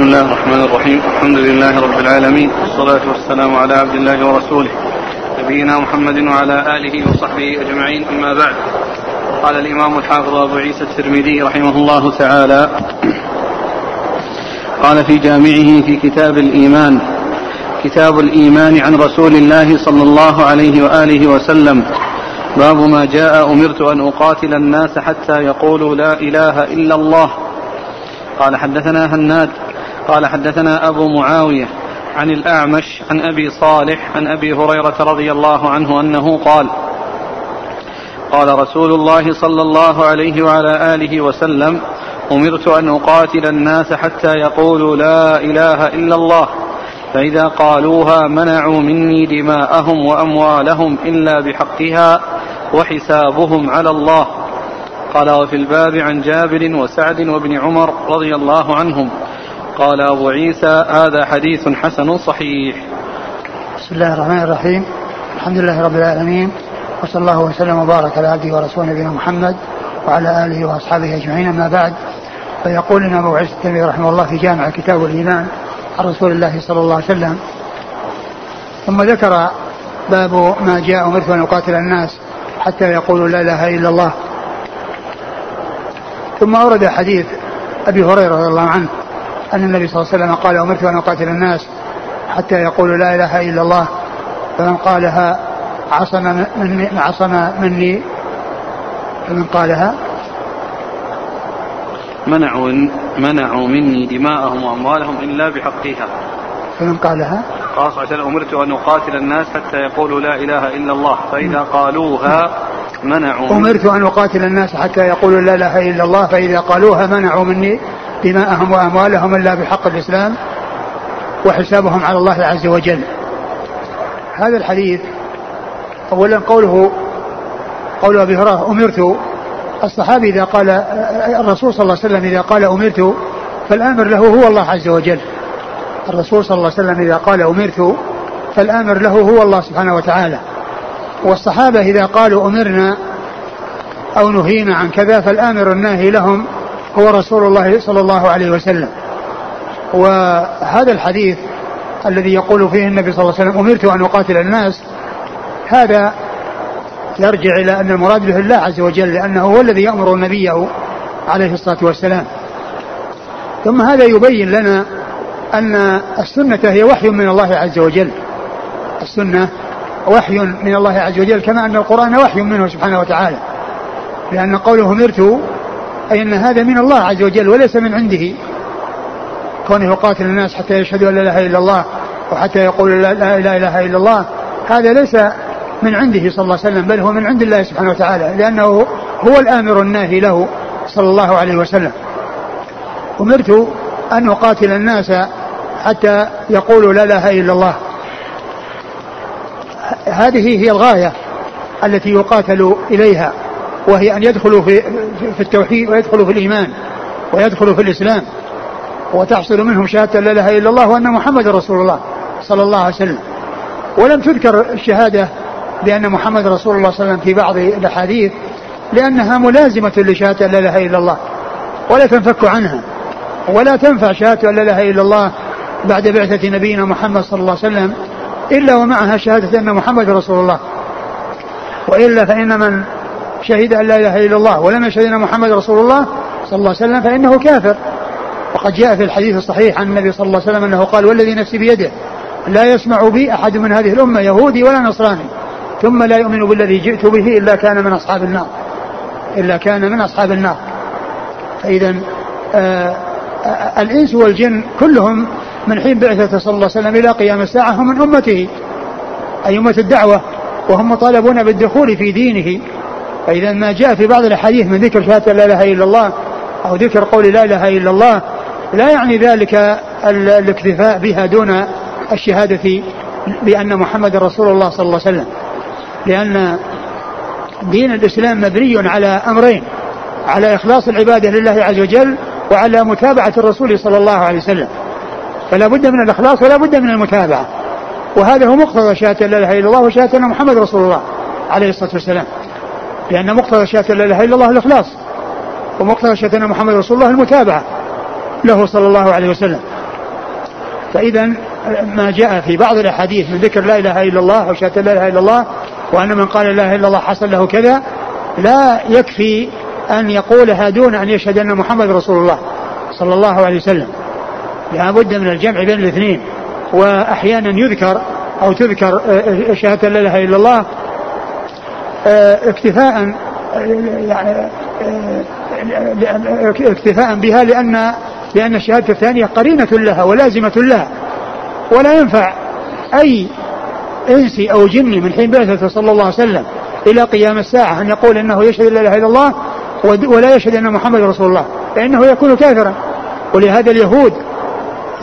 بسم الله الرحمن الرحيم الحمد لله رب العالمين والصلاة والسلام على عبد الله ورسوله نبينا محمد وعلى آله وصحبه أجمعين أما بعد قال الإمام الحافظ أبو عيسى الترمذي رحمه الله تعالى قال في جامعه في كتاب الإيمان كتاب الإيمان عن رسول الله صلى الله عليه وآله وسلم باب ما جاء أمرت أن أقاتل الناس حتى يقولوا لا إله إلا الله قال حدثنا هناد قال حدثنا أبو معاوية عن الأعمش عن أبي صالح عن أبي هريرة رضي الله عنه أنه قال قال رسول الله صلى الله عليه وعلى آله وسلم أمرت أن أقاتل الناس حتى يقولوا لا إله إلا الله فإذا قالوها منعوا مني دماءهم وأموالهم إلا بحقها وحسابهم على الله. قال وفي الباب عن جابر وسعد وابن عمر رضي الله عنهم قال أبو عيسى هذا حديث حسن صحيح. بسم الله الرحمن الرحيم. الحمد لله رب العالمين وصلى الله وسلم وبارك على عبده ورسوله نبينا محمد وعلى آله وأصحابه أجمعين. أما بعد فيقول لنا أبو عيسى الترمذي رحمه الله في جامع كتاب الإيمان عن رسول الله صلى الله عليه وسلم. ثم ذكر باب ما جاء أمرت أن أقاتل الناس حتى يقولوا لا إله إلا الله. ثم أورد حديث أبي هريرة رضي الله عنه أن النبي صلى الله عليه وسلم قال أمرت أن أقاتل الناس حتى يقولوا لا إله إلا الله فمن قالها عصم مني عصم مني فمن قالها منعوا منعوا مني دماءهم وأموالهم إلا بحقها. فمن قالها قال صلى الله عليه وسلم أمرت أن أقاتل الناس حتى يقولوا لا إله إلا الله فإذا قالوها منعوا أمرت أن أقاتل الناس حتى يقولوا لا إله إلا الله فإذا قالوها منعوا مني دماءهم وأموالهم إلا بحق الإسلام وحسابهم على الله عز وجل. هذا الحديث أولا قوله قول أبي هريرة أمرت. الصحابي إذا قال الرسول صلى الله عليه وسلم إذا قال أمرت فالآمر له هو الله عز وجل. الرسول صلى الله عليه وسلم إذا قال أمرت فالآمر له هو الله سبحانه وتعالى. والصحابة إذا قالوا أمرنا أو نهينا عن كذا فالآمر الناهي لهم هو رسول الله صلى الله عليه وسلم. وهذا الحديث الذي يقول فيه النبي صلى الله عليه وسلم أمرت أن أقاتل الناس هذا يرجع إلى أن المراد به الله عز وجل لأنه هو الذي يأمر نبيه عليه الصلاة والسلام. ثم هذا يبين لنا أن السنة هي وحي من الله عز وجل. السنة وحي من الله عز وجل كما أن القرآن وحي منه سبحانه وتعالى. لأن قوله أمرت أي أن هذا من الله عز وجل وليس من عنده. كونه يقاتل الناس حتى يشهدوا أن لا إله إلا الله وحتى يقولوا لا إله إلا الله هذا ليس من عنده صلى الله عليه وسلم بل هو من عند الله سبحانه وتعالى لأنه هو الآمر الناهي له صلى الله عليه وسلم. أمرت أن أقاتل الناس حتى يقولوا لا إله إلا الله. هذه هي الغاية التي يقاتل إليها. وهي أن يدخلوا في, في التوحيد ويدخلوا في الإيمان ويدخلوا في الإسلام وتحصل منهم شهادة لا إله إلا الله وأن محمد رسول الله صلى الله عليه وسلم. ولم تذكر الشهادة بأن محمد رسول الله صلى الله عليه وسلم في بعض الأحاديث لأنها ملازمة لشهادة لا إله إلا الله. ولا تنفك عنها. ولا تنفع شهادة لا إله إلا الله بعد بعثة نبينا محمد صلى الله عليه وسلم إلا ومعها شهادة أن محمد رسول الله. وإلا فإن من شهد أن لا إله إلا الله ولم يشهد أن محمد رسول الله صلى الله عليه وسلم فإنه كافر. وقد جاء في الحديث الصحيح عن النبي صلى الله عليه وسلم أنه قال والذي نفسي بيده لا يسمع بي أحد من هذه الأمة يهودي ولا نصراني ثم لا يؤمن بالذي جئت به إلا كان من أصحاب النار. إلا كان من أصحاب النار. فإذا آه آه الإنس والجن كلهم من حين بعثة صلى الله عليه وسلم إلى قيام الساعة هم من أمته أي أمة الدعوة وهم مطالبون بالدخول في دينه. فإذا ما جاء في بعض الأحاديث من ذكر شهادة لا إله إلا الله أو ذكر قول لا إله إلا الله لا يعني ذلك الاكتفاء بها دون الشهادة بأن محمد رسول الله صلى الله عليه وسلم. لأن دين الإسلام مبني على أمرين على إخلاص العبادة لله عز وجل وعلى متابعة الرسول صلى الله عليه وسلم. فلا بد من الإخلاص ولا بد من المتابعة. وهذا هو مقتضى شهادة لا إله إلا الله وشهادة أن محمد رسول الله عليه الصلاة والسلام. لأن مقتضى شهادة لا إله إلا الله الإخلاص ومقتضى شهادة أن محمد رسول الله المتابعة له صلى الله عليه وسلم. فإذا ما جاء في بعض الأحاديث من ذكر لا إله إلا الله أو شهادة لا إله إلا الله وأن من قال لا إله إلا الله حصل له كذا لا يكفي أن يقولها دون أن يشهد أن محمد رسول الله صلى الله عليه وسلم. لا بد من الجمع بين الاثنين وأحيانا يذكر أو تذكر آه، شهادة لا إله إلا الله آه، اكتفاء يعني اكتفاء بها لأن لأن الشهادة الثانية قرينة لها ولازمة لها. ولا ينفع أي إنسي أو جني من حين بعثته صلى الله عليه وسلم إلى قيام الساعة أن يقول إنه يشهد لا إله إلا الله ولا يشهد أن محمد رسول الله فإنه يكون كافرا. ولهذا اليهود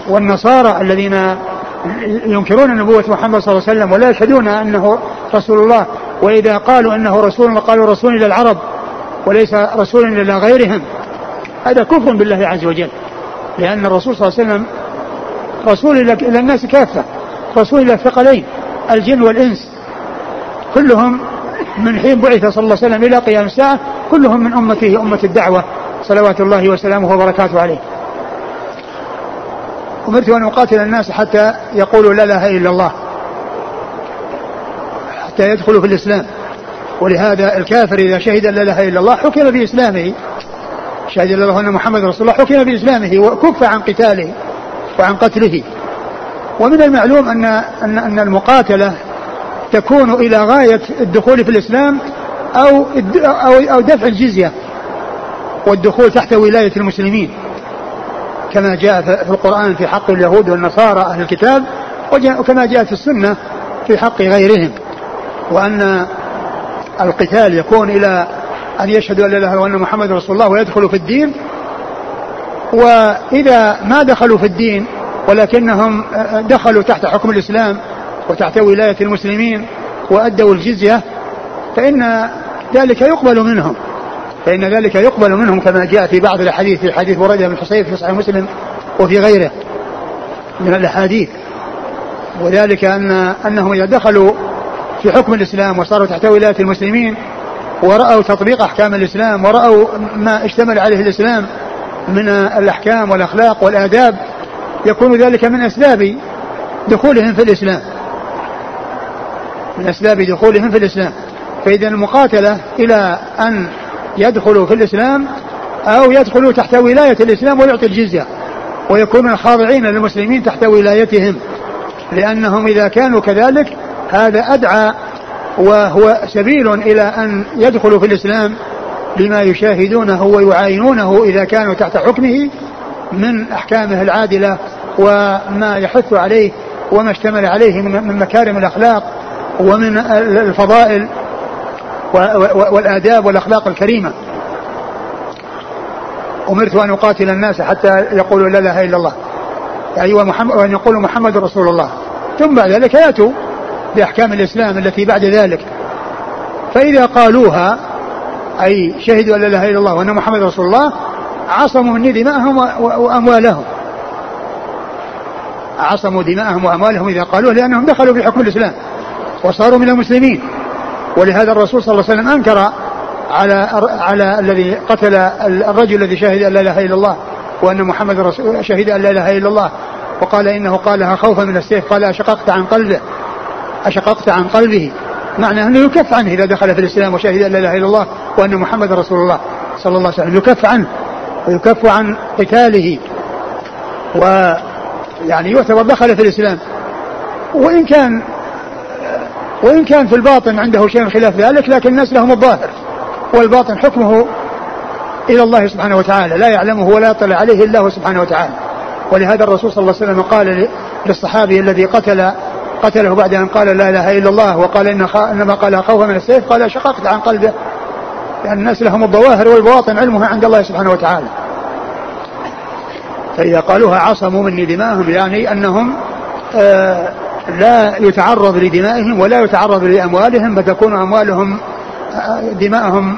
والنصارى الذين ينكرون نبوة محمد صلى الله عليه وسلم ولا يشهدون أنه رسول الله وإذا قالوا أنه رسول قالوا رسول إلى العرب وليس رسول إلى غيرهم. هذا كفر بالله عز وجل لأن الرسول صلى الله عليه وسلم رسول إلى الناس كافة رسول إلى الثقلين الجن والإنس. كلهم من حين بعث صلى الله عليه وسلم إلى قيام الساعة كلهم من أمته أمة الدعوة صلوات الله وسلامه وبركاته عليه. أمرت أن أقاتل الناس حتى يقولوا لا إله إلا الله حتى يدخلوا في الإسلام. ولهذا الكافر إذا شهد لا إله إلا الله حكم بإسلامه شهد الله أن محمد رسول الله حكم بإسلامه وكف عن قتاله وعن قتله. ومن المعلوم أن أن أن المقاتلة تكون إلى غاية الدخول في الإسلام أو أو أو دفع الجزية والدخول تحت ولاية المسلمين. كما جاء في القرآن في حق اليهود والنصارى أهل الكتاب وكما جاء في السنة في حق غيرهم. وأن القتال يكون إلى أن يشهدوا أن لا إله إلا وأن محمد رسول الله ويدخلوا في الدين. وإذا ما دخلوا في الدين ولكنهم دخلوا تحت حكم الإسلام وتحت ولاية المسلمين وأدوا الجزية فإن ذلك يقبل منهم. فإن ذلك يقبل منهم كما جاء في بعض الأحاديث في حديث بريدة بن حصير في صحيح مسلم وفي غيره من الأحاديث. وذلك أن أنهم إذا دخلوا في حكم الإسلام وصاروا تحت ولاية المسلمين ورأوا تطبيق أحكام الإسلام ورأوا ما اشتمل عليه الإسلام من الأحكام والأخلاق والآداب يكون ذلك من أسباب دخولهم في الإسلام. من أسباب دخولهم في الإسلام. فإذا المقاتلة إلى أن يدخلوا في الإسلام أو يدخلوا تحت ولاية الإسلام ويعطي الجزية ويكونون خاضعين للمسلمين تحت ولايتهم لأنهم إذا كانوا كذلك هذا أدعى وهو سبيل إلى أن يدخلوا في الإسلام لما يشاهدونه ويعاينونه إذا كانوا تحت حكمه من أحكامه العادلة وما يحث عليه وما اشتمل عليه من مكارم الأخلاق ومن الفضائل والآداب والأخلاق الكريمة. أمرت أن أقاتل الناس حتى يقولوا لا إله إلا الله. يعني ومحمد وأن يقولوا محمد رسول الله. ثم بعد ذلك يأتوا بأحكام الإسلام التي بعد ذلك. فإذا قالوها أي شهدوا أن لا إله إلا الله وأن محمد رسول الله عصموا مني دماءهم وأموالهم. عصموا دماءهم وأموالهم إذا قالوها لأنهم دخلوا في حكم الإسلام وصاروا من المسلمين. ولهذا الرسول صلى الله عليه وسلم أنكر على على الذي قتل الرجل الذي شهد أن لا إله إلا الله وأن محمد رسول شهد أن لا إله إلا الله. وقال إنه قالها خوفا من السيف. قال أشققت عن قلبه. أشققت عن قلبه. معنى أنه يكف عنه إذا دخل في الإسلام وشهد أن لا إله إلا الله وأن محمد رسول الله صلى الله عليه وسلم. يكف عنه. ويكف عن قتاله. ويعني يعتبر دخل في الإسلام. وإن كان وإن كان في الباطن عنده شيء خلاف ذلك لكن الناس لهم الظاهر. والباطن حكمه إلى الله سبحانه وتعالى لا يعلمه ولا يطلع عليه إلا هو سبحانه وتعالى. ولهذا الرسول صلى الله عليه وسلم قال للصحابي الذي قتل قتله بعد أن قال لا إله إلا الله وقال إن إنما قال خوفا من السيف قال شققت عن قلبه. لأن الناس لهم الظواهر والبواطن علمها عند الله سبحانه وتعالى. فإذا قالوها عصموا مني دماءهم يعني أنهم آه لا يتعرض لدمائهم ولا يتعرض لأموالهم فتكون أموالهم دماءهم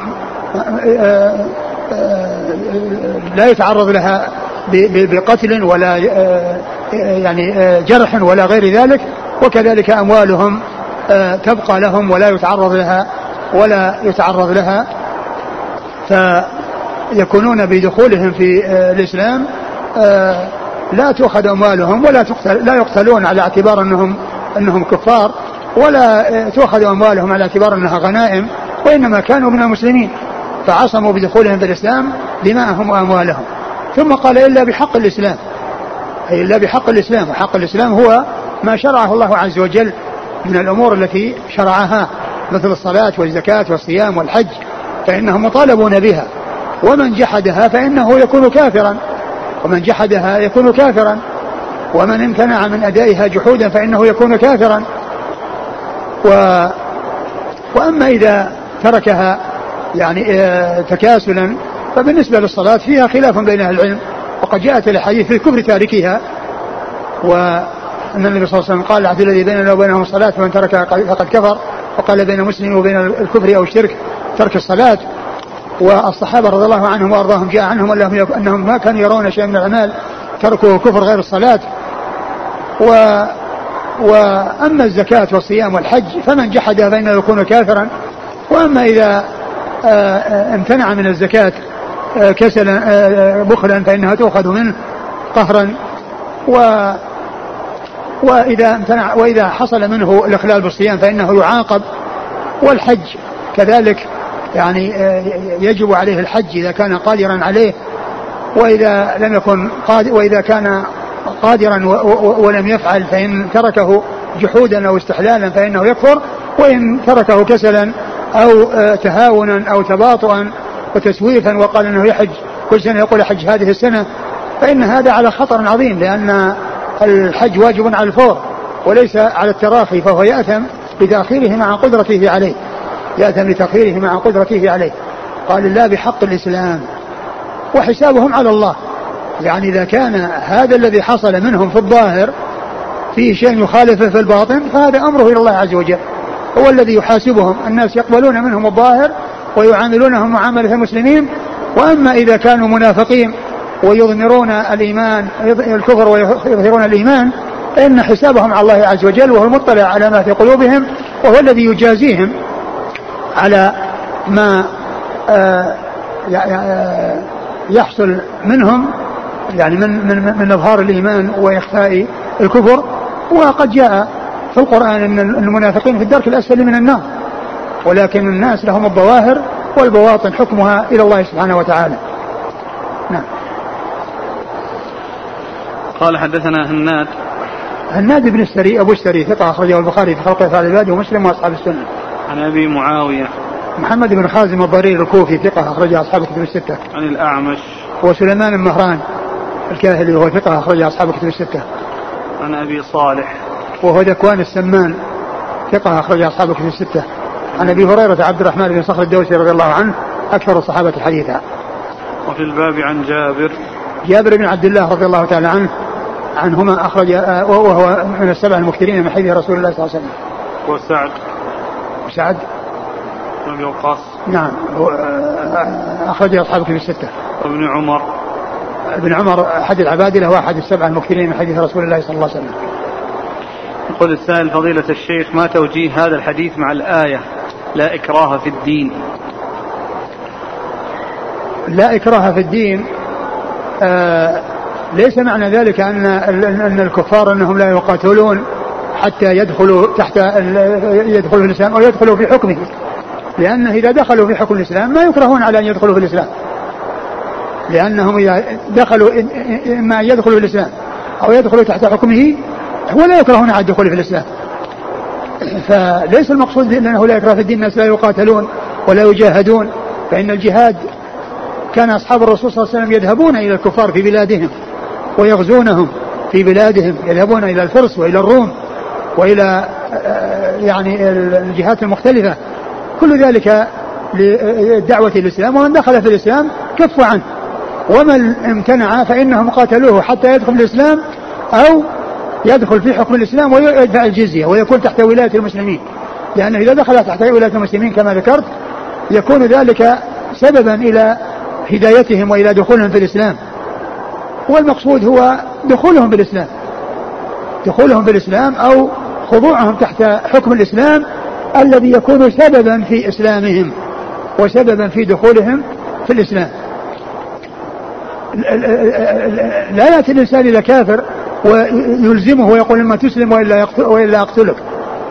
لا يتعرض لها بقتل ولا يعني جرح ولا غير ذلك. وكذلك أموالهم تبقى لهم ولا يتعرض لها ولا يتعرض لها. فيكونون بدخولهم في الإسلام لا تؤخذ أموالهم ولا تقتل لا يقتلون على اعتبار أنهم أنهم كفار ولا تؤخذ أموالهم على اعتبار أنها غنائم وإنما كانوا من المسلمين فعصموا بدخولهم في الإسلام دماءهم وأموالهم ثم قال إلا بحق الإسلام. أي إلا بحق الإسلام. وحق الإسلام هو ما شرعه الله عز وجل من الأمور التي شرعها مثل الصلاة والزكاة والصيام والحج فإنهم مطالبون بها. ومن جحدها فإنه يكون كافرا. ومن جحدها يكون كافرا. ومن امتنع من أدائها جحودا فإنه يكون كافرا. و وأما إذا تركها يعني آه، تكاسلا فبالنسبة للصلاة فيها خلاف بين أهل العلم. وقد جاءت الأحاديث في كفر تاركها. وأن النبي صلى الله عليه وسلم قال العهد الذي بيننا وبينهم الصلاة فمن تركها فقد كفر. وقال بين مسلم وبين الكفر أو الشرك ترك الصلاة. والصحابة رضي الله عنهم وأرضاهم جاء عنهم أنهم ما كانوا يرون شيئا من الأعمال تركوا كفر غير الصلاة. و وأما الزكاة والصيام والحج فمن جحدها فإنه يكون كافرا. وأما إذا آه، آه، امتنع من الزكاة آه، كسلا بخلا فإنها تؤخذ منه قهرا. و وإذا امتنع وإذا حصل منه الإخلال بالصيام فإنه يعاقب. والحج كذلك. يعني يجب عليه الحج إذا كان قادرا عليه وإذا لم يكن قادر وإذا كان قادرا ولم يفعل فإن تركه جحودا أو استحلالا فإنه يكفر وإن تركه كسلا أو آه، تهاونا أو تباطؤا وتسويفا وقال أنه يحج كل سنة يقول حج هذه السنة فإن هذا على خطر عظيم لأن الحج واجب على الفور وليس على التراخي فهو يأثم بتأخيره مع قدرته عليه. يأثم بتأخيره مع قدرته عليه. قال الله بحق الإسلام. وحسابهم على الله. يعني إذا كان هذا الذي حصل منهم في الظاهر فيه شيء يخالفه في الباطن فهذا أمره إلى الله عز وجل. هو الذي يحاسبهم. الناس يقبلون منهم الظاهر ويعاملونهم معاملة المسلمين. وأما إذا كانوا منافقين ويظهرون الإيمان الكفر ويظهرون الإيمان فإن حسابهم على الله عز وجل وهو المطلع على ما في قلوبهم وهو الذي يجازيهم. على ما آه، يحصل منهم يعني من من من إظهار الإيمان وإخفاء الكفر وقد جاء في القرآن إن المنافقين في الدرك الأسفل من النار ولكن الناس لهم الظواهر والبواطن حكمها إلى الله سبحانه وتعالى. نعم. قال حدثنا هناد هناد بن السري أبو السري ثقة أخرجه البخاري في خلق افعال العباد ومسلم وأصحاب السنة. عن أبي معاوية محمد بن خازم الضرير الكوفي ثقة أخرجه أصحاب الكتب الستة. عن الأعمش وسليمان بن مهران الكاهلي وهو ثقة أخرج أصحاب الكتب الستة. عن أبي صالح وهو ذكوان السمان ثقة أخرج أصحاب الكتب الستة. عن أبي هريرة عبد الرحمن بن صخر الدوسي رضي الله عنه أكثر الصحابة حديثا. وفي الباب عن جابر جابر بن عبد الله رضي الله تعالى عنه عنهما أخرج وهو من السبع المكثرين من حديث رسول الله صلى الله عليه وسلم. وسعد وسعد بن وقاص. نعم. أخرج أصحاب الكتب الستة. وابن عمر. ابن عمر أحد العبادلة وأحد السبعة المكثرين من حديث رسول الله صلى الله عليه وسلم. يقول السائل فضيلة الشيخ ما توجيه هذا الحديث مع الآية لا إكراه في الدين لا إكراه في الدين آه ليس معنى ذلك أن أن الكفار أنهم لا يقاتلون. حتى يدخلوا تحت يدخلوا في الإسلام أو يدخلوا في حكمه. لأنه إذا دخلوا في حكم الإسلام ما يكرهون على أن يدخلوا في الإسلام. لأنهم إذا دخلوا إما أن يدخلوا في الإسلام أو يدخلوا تحت حكمه ولا يكرهون على الدخول في الإسلام. فليس المقصود أنه لا يكره في الدين الناس لا يقاتلون ولا يجاهدون فإن الجهاد كان أصحاب الرسول صلى الله عليه وسلم يذهبون إلى الكفار في بلادهم ويغزونهم في بلادهم يذهبون إلى الفرس وإلى الروم. وإلى آه، يعني الجهات المختلفة. كل ذلك لدعوة الإسلام ومن دخل في الإسلام كفوا عنه. ومن امتنع فإنهم قاتلوه حتى يدخل الإسلام أو يدخل في حكم الإسلام ويدفع الجزية ويكون تحت ولاية المسلمين. لأنه إذا دخل تحت ولاية المسلمين كما ذكرت يكون ذلك سببا إلى هدايتهم وإلى دخولهم في الإسلام. والمقصود هو دخولهم في الإسلام. دخولهم في الإسلام أو خضوعهم تحت حكم الإسلام الذي يكون سببا في إسلامهم وسببا في دخولهم في الإسلام. لا يأتي الإنسان إلى كافر ويلزمه ويقول إما تسلم وإلا, وإلا أقتلك.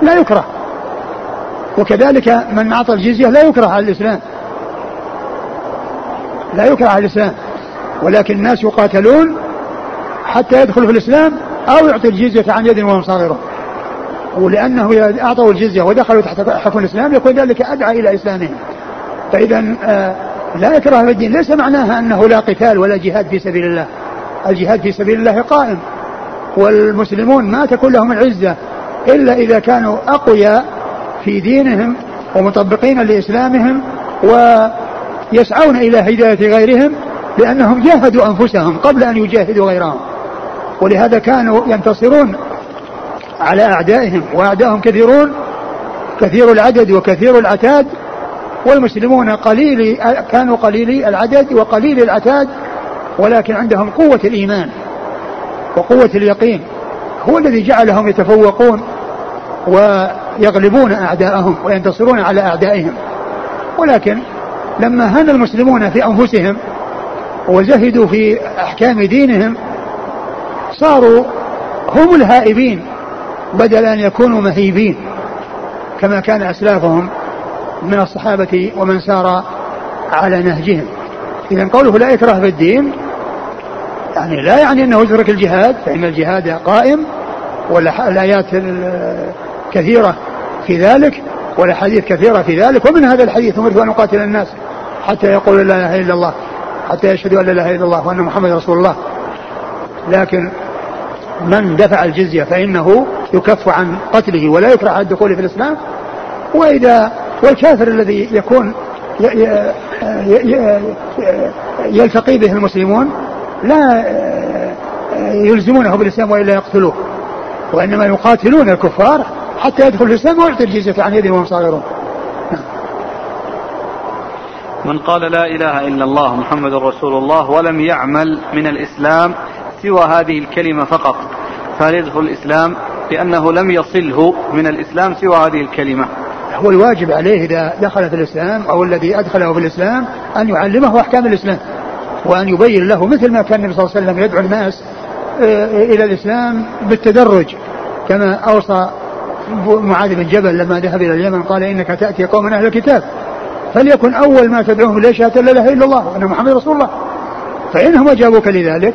لا يكره. وكذلك من أعطى الجزية لا يكره على الإسلام. لا يكره على الإسلام. ولكن الناس يقاتلون حتى يدخلوا في الإسلام أو يعطي الجزية عن يد وهم صاغرون. ولأنه أعطوا الجزية ودخلوا تحت حكم الإسلام يكون ذلك أدعى إلى إسلامهم. فإذا آه، لا إكراه في الدين. ليس معناها أنه لا قتال ولا جهاد في سبيل الله. الجهاد في سبيل الله قائم. والمسلمون ما تكون لهم العزة إلا إذا كانوا أقوياء في دينهم ومطبقين لإسلامهم ويسعون إلى هداية غيرهم لأنهم جاهدوا أنفسهم قبل أن يجاهدوا غيرهم. ولهذا كانوا ينتصرون على أعدائهم وأعدائهم كثيرون كثير العدد وكثير العتاد والمسلمون قليل كانوا قليلي العدد وقليل العتاد ولكن عندهم قوة الإيمان وقوة اليقين هو الذي جعلهم يتفوقون ويغلبون أعداءهم وينتصرون على أعدائهم. ولكن لما هان المسلمون في أنفسهم وزهدوا في أحكام دينهم صاروا هم الهائبين. بدل أن يكونوا مهيبين كما كان أسلافهم من الصحابة ومن سار على نهجهم. إذا قوله لا إكراه في الدين يعني لا يعني أنه يترك الجهاد فإن الجهاد قائم والآيات كثيرة في ذلك والأحاديث كثيرة في ذلك ومن هذا الحديث أمرت أن أقاتل الناس حتى يقولوا لا إله إلا الله حتى يشهدوا أن لا إله إلا الله وأن محمد رسول الله. لكن من دفع الجزية فإنه يكف عن قتله ولا يكره على الدخول في الإسلام وإذا والكافر الذي يكون يلتقي به المسلمون لا يلزمونه بالإسلام وإلا يقتلوه وإنما يقاتلون الكفار حتى يدخل الإسلام ويعطي الجزية عن يدهم وهم صاغرون. من قال لا إله إلا الله محمد رسول الله ولم يعمل من الإسلام سوى هذه الكلمة فقط فهل يدخل الإسلام لأنه لم يصله من الإسلام سوى هذه الكلمة. هو الواجب عليه إذا دخل في الإسلام أو الذي أدخله في الإسلام أن يعلمه أحكام الإسلام وأن يبين له مثل ما كان النبي صلى الله عليه وسلم يدعو الناس آه، إلى الإسلام بالتدرج كما أوصى معاذ بن جبل لما ذهب إلى اليمن قال إنك تأتي قوم أهل الكتاب فليكن أول ما تدعوهم إليه شهادة لا إله إلا الله وأن محمد رسول الله. فإنهم أجابوك لذلك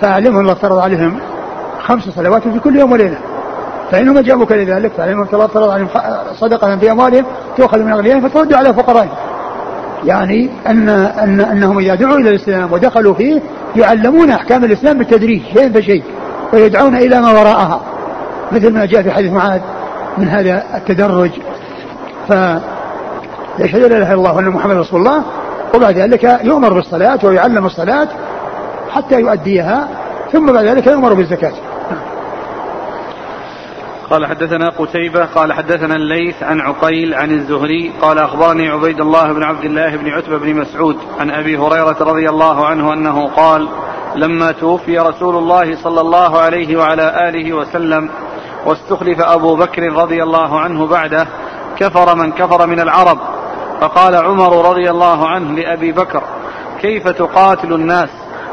فأعلمهم الله افترض عليهم. خمس صلوات في كل يوم وليلة. فإنهم أجابوك لذلك فأعلمهم الله افترض عليهم صدقة في أموالهم تؤخذ من أغنيائهم فترد على فقرائهم يعني أن, أن أنهم إذا دعوا إلى الإسلام ودخلوا فيه يعلمون أحكام الإسلام بالتدريج شيء فشيء ويدعون إلى ما وراءها. مثل ما جاء في حديث معاذ من هذا التدرج. ف يشهد لا إله إلا الله وأن محمد رسول الله وبعد ذلك يؤمر بالصلاة ويعلم الصلاة حتى يؤديها ثم بعد ذلك يؤمر بالزكاة. قال حدثنا قتيبة قال حدثنا الليث عن عقيل عن الزهري قال أخبرني عبيد الله بن عبد الله بن عتبة بن مسعود عن أبي هريرة رضي الله عنه أنه قال لما توفي رسول الله صلى الله عليه وعلى آله وسلم واستخلف أبو بكر رضي الله عنه بعده كفر من كفر من العرب. فقال عمر رضي الله عنه لأبي بكر كيف تقاتل الناس؟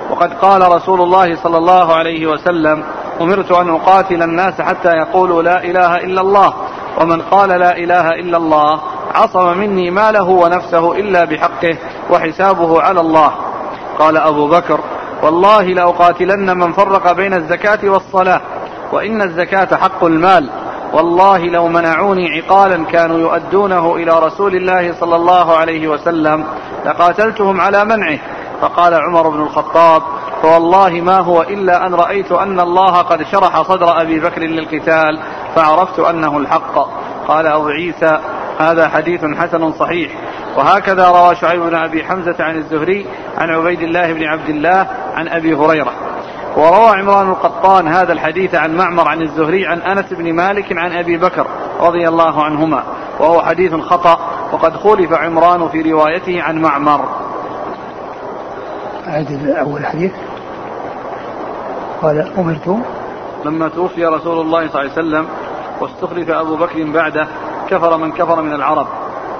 وقد قال رسول الله صلى الله عليه وسلم أمرت أن أقاتل الناس حتى يقولوا لا إله إلا الله ومن قال لا إله إلا الله عصم مني ماله ونفسه إلا بحقه وحسابه على الله. قال أبو بكر والله لأقاتلن من فرق بين الزكاة والصلاة وإن الزكاة حق المال. والله لو منعوني عقالا كانوا يؤدونه إلى رسول الله صلى الله عليه وسلم لقاتلتهم على منعه. فقال عمر بن الخطاب فوالله ما هو إلا أن رأيت أن الله قد شرح صدر أبي بكر للقتال فعرفت أنه الحق. قال أبو عيسى هذا حديث حسن صحيح. وهكذا روى شعيب بن أبي حمزة عن الزهري عن عبيد الله بن عبد الله عن أبي هريرة. وروى عمران القطان هذا الحديث عن معمر عن الزهري عن أنس بن مالك عن أبي بكر رضي الله عنهما. وهو حديث خطأ وقد خولف عمران في روايته عن معمر. هذا أول حديث قال أمرت. لما توفي رسول الله صلى الله عليه وسلم واستخلف أبو بكر بعده كفر من كفر من العرب.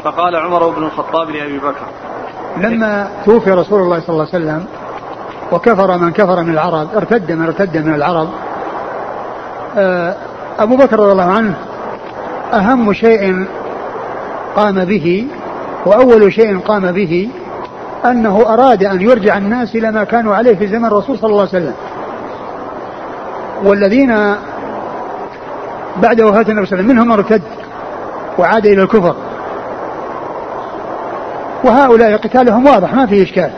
فقال عمر بن الخطاب لأبي بكر. لما توفي رسول الله صلى الله عليه وسلم وكفر من كفر من العرب ارتد من ارتد من العرب آه، أبو بكر رضي الله عنه أهم شيء قام به وأول شيء قام به أنه أراد أن يرجع الناس إلى ما كانوا عليه في زمن الرسول صلى الله عليه وسلم. والذين بعد وفاة النبي صلى الله عليه وسلم منهم ارتد وعاد إلى الكفر. وهؤلاء قتالهم واضح ما فيه إشكال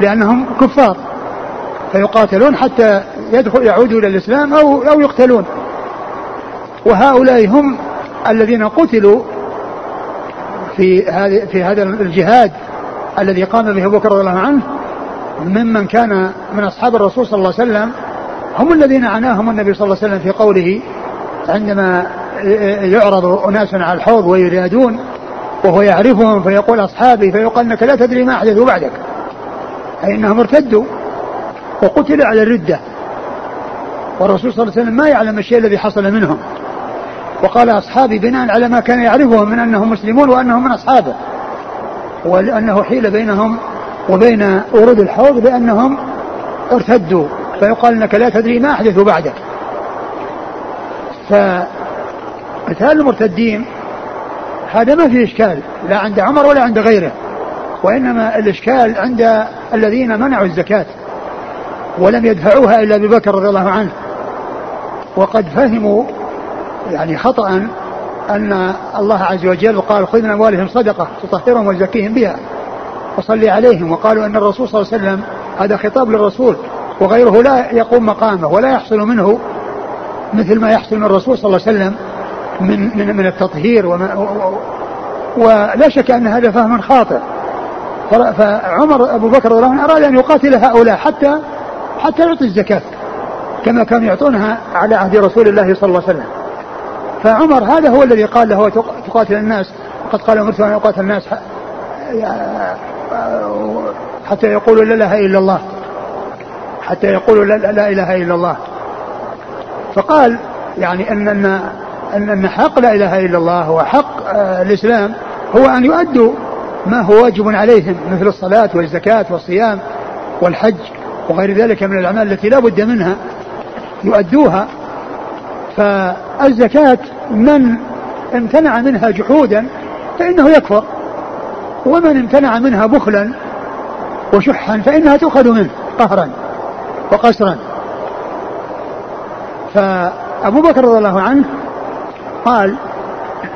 لأنهم كفار. فيقاتلون حتى يدخل يعودوا إلى الإسلام أو أو يقتلون. وهؤلاء هم الذين قتلوا في هذه في هذا الجهاد الذي قام به أبو بكر رضي الله عنه ممن كان من أصحاب الرسول صلى الله عليه وسلم هم الذين عناهم النبي صلى الله عليه وسلم في قوله عندما يعرض أناس على الحوض ويرادون وهو يعرفهم فيقول أصحابي فيقال إنك لا تدري ما احدثوا بعدك. أي إنهم ارتدوا وقتل على الردة. والرسول صلى الله عليه وسلم ما يعلم الشيء الذي حصل منهم. وقال أصحابي بناء على ما كان يعرفهم من أنهم مسلمون وأنهم من أصحابه. ولأنه حيل بينهم وبين ورود الحوض بأنهم ارتدوا فيقال إنك لا تدري ما أحدثوا بعدك. فقتال المرتدين هذا ما فيه إشكال لا عند عمر ولا عند غيره وإنما الإشكال عند الذين منعوا الزكاة ولم يدفعوها إلا أبي بكر رضي الله عنه. وقد فهموا يعني خطأ أن الله عز وجل قال خذ من أموالهم صدقة تطهرهم وتزكيهم بها وصلي عليهم. وقالوا أن الرسول صلى الله عليه وسلم هذا خطاب للرسول وغيره لا يقوم مقامه ولا يحصل منه مثل ما يحصل من الرسول صلى الله عليه وسلم من من من التطهير وما ولا شك أن هذا فهم خاطئ. فعمر أبو بكر رضي الله عنه أراد أن يقاتل هؤلاء حتى حتى يعطي الزكاة كما كانوا يعطونها على عهد رسول الله صلى الله عليه وسلم. فعمر هذا هو الذي قال له تقاتل الناس. وقد قال امرت ان اقاتل الناس حتى يقولوا لا إله إلا الله. حتى يقولوا لا, لا إله إلا الله. فقال يعني ان ان أن, حق لا إله إلا الله وحق آه، الإسلام هو أن يؤدوا ما هو واجب عليهم مثل الصلاة والزكاة والصيام والحج وغير ذلك من الأعمال التي لا بد منها. يؤدوها فالزكاة من امتنع منها جحودا فإنه يكفر ومن امتنع منها بخلا وشحا فإنها تؤخذ منه قهرا وقسرا. فأبو بكر رضي الله عنه قال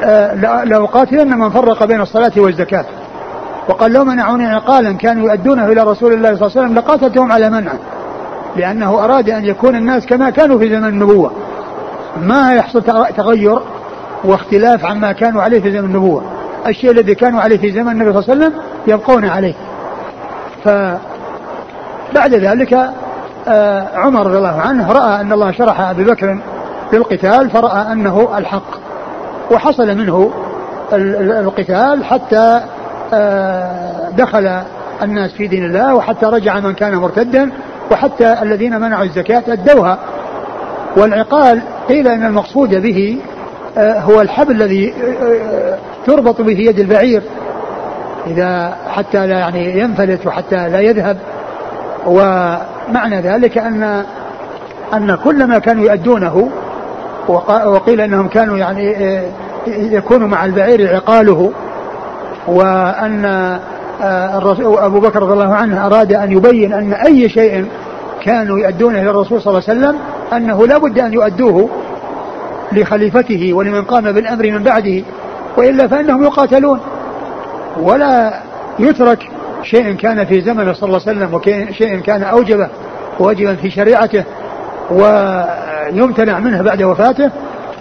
آه، لأقاتلن من فرق بين الصلاة والزكاة. وقال لو منعوني عقالا كانوا يؤدونه إلى رسول الله صلى الله عليه وسلم لقاتلتهم على منعه لأنه أراد أن يكون الناس كما كانوا في زمن النبوة. ما يحصل تغير واختلاف عما كانوا عليه في زمن النبوة. الشيء الذي كانوا عليه في زمن النبي صلى الله عليه وسلم يبقون عليه. فبعد ذلك آه، عمر رضي الله عنه رأى أن الله شرح أبي بكر للقتال فرأى أنه الحق. وحصل منه القتال حتى آه، دخل الناس في دين الله وحتى رجع من كان مرتدا وحتى الذين منعوا الزكاة أدوها. والعقال قيل إن المقصود به آه، هو الحبل الذي آه، آه، تربط به يد البعير. إذا حتى لا يعني ينفلت وحتى لا يذهب. ومعنى ذلك أن أن كل ما كانوا يؤدونه وقيل إنهم كانوا يعني يكون مع البعير عقاله. وأن أبو بكر رضي الله عنه أراد أن يبين أن أي شيء كانوا يؤدونه إلى الرسول صلى الله عليه وسلم أنه لا بد أن يؤدوه لخليفته ولمن قام بالأمر من بعده وإلا فإنهم يقاتلون. ولا يترك شيء كان في زمنه صلى الله عليه وسلم وشيء كان أوجبه واجبا في شريعته ويمتنع منه بعد وفاته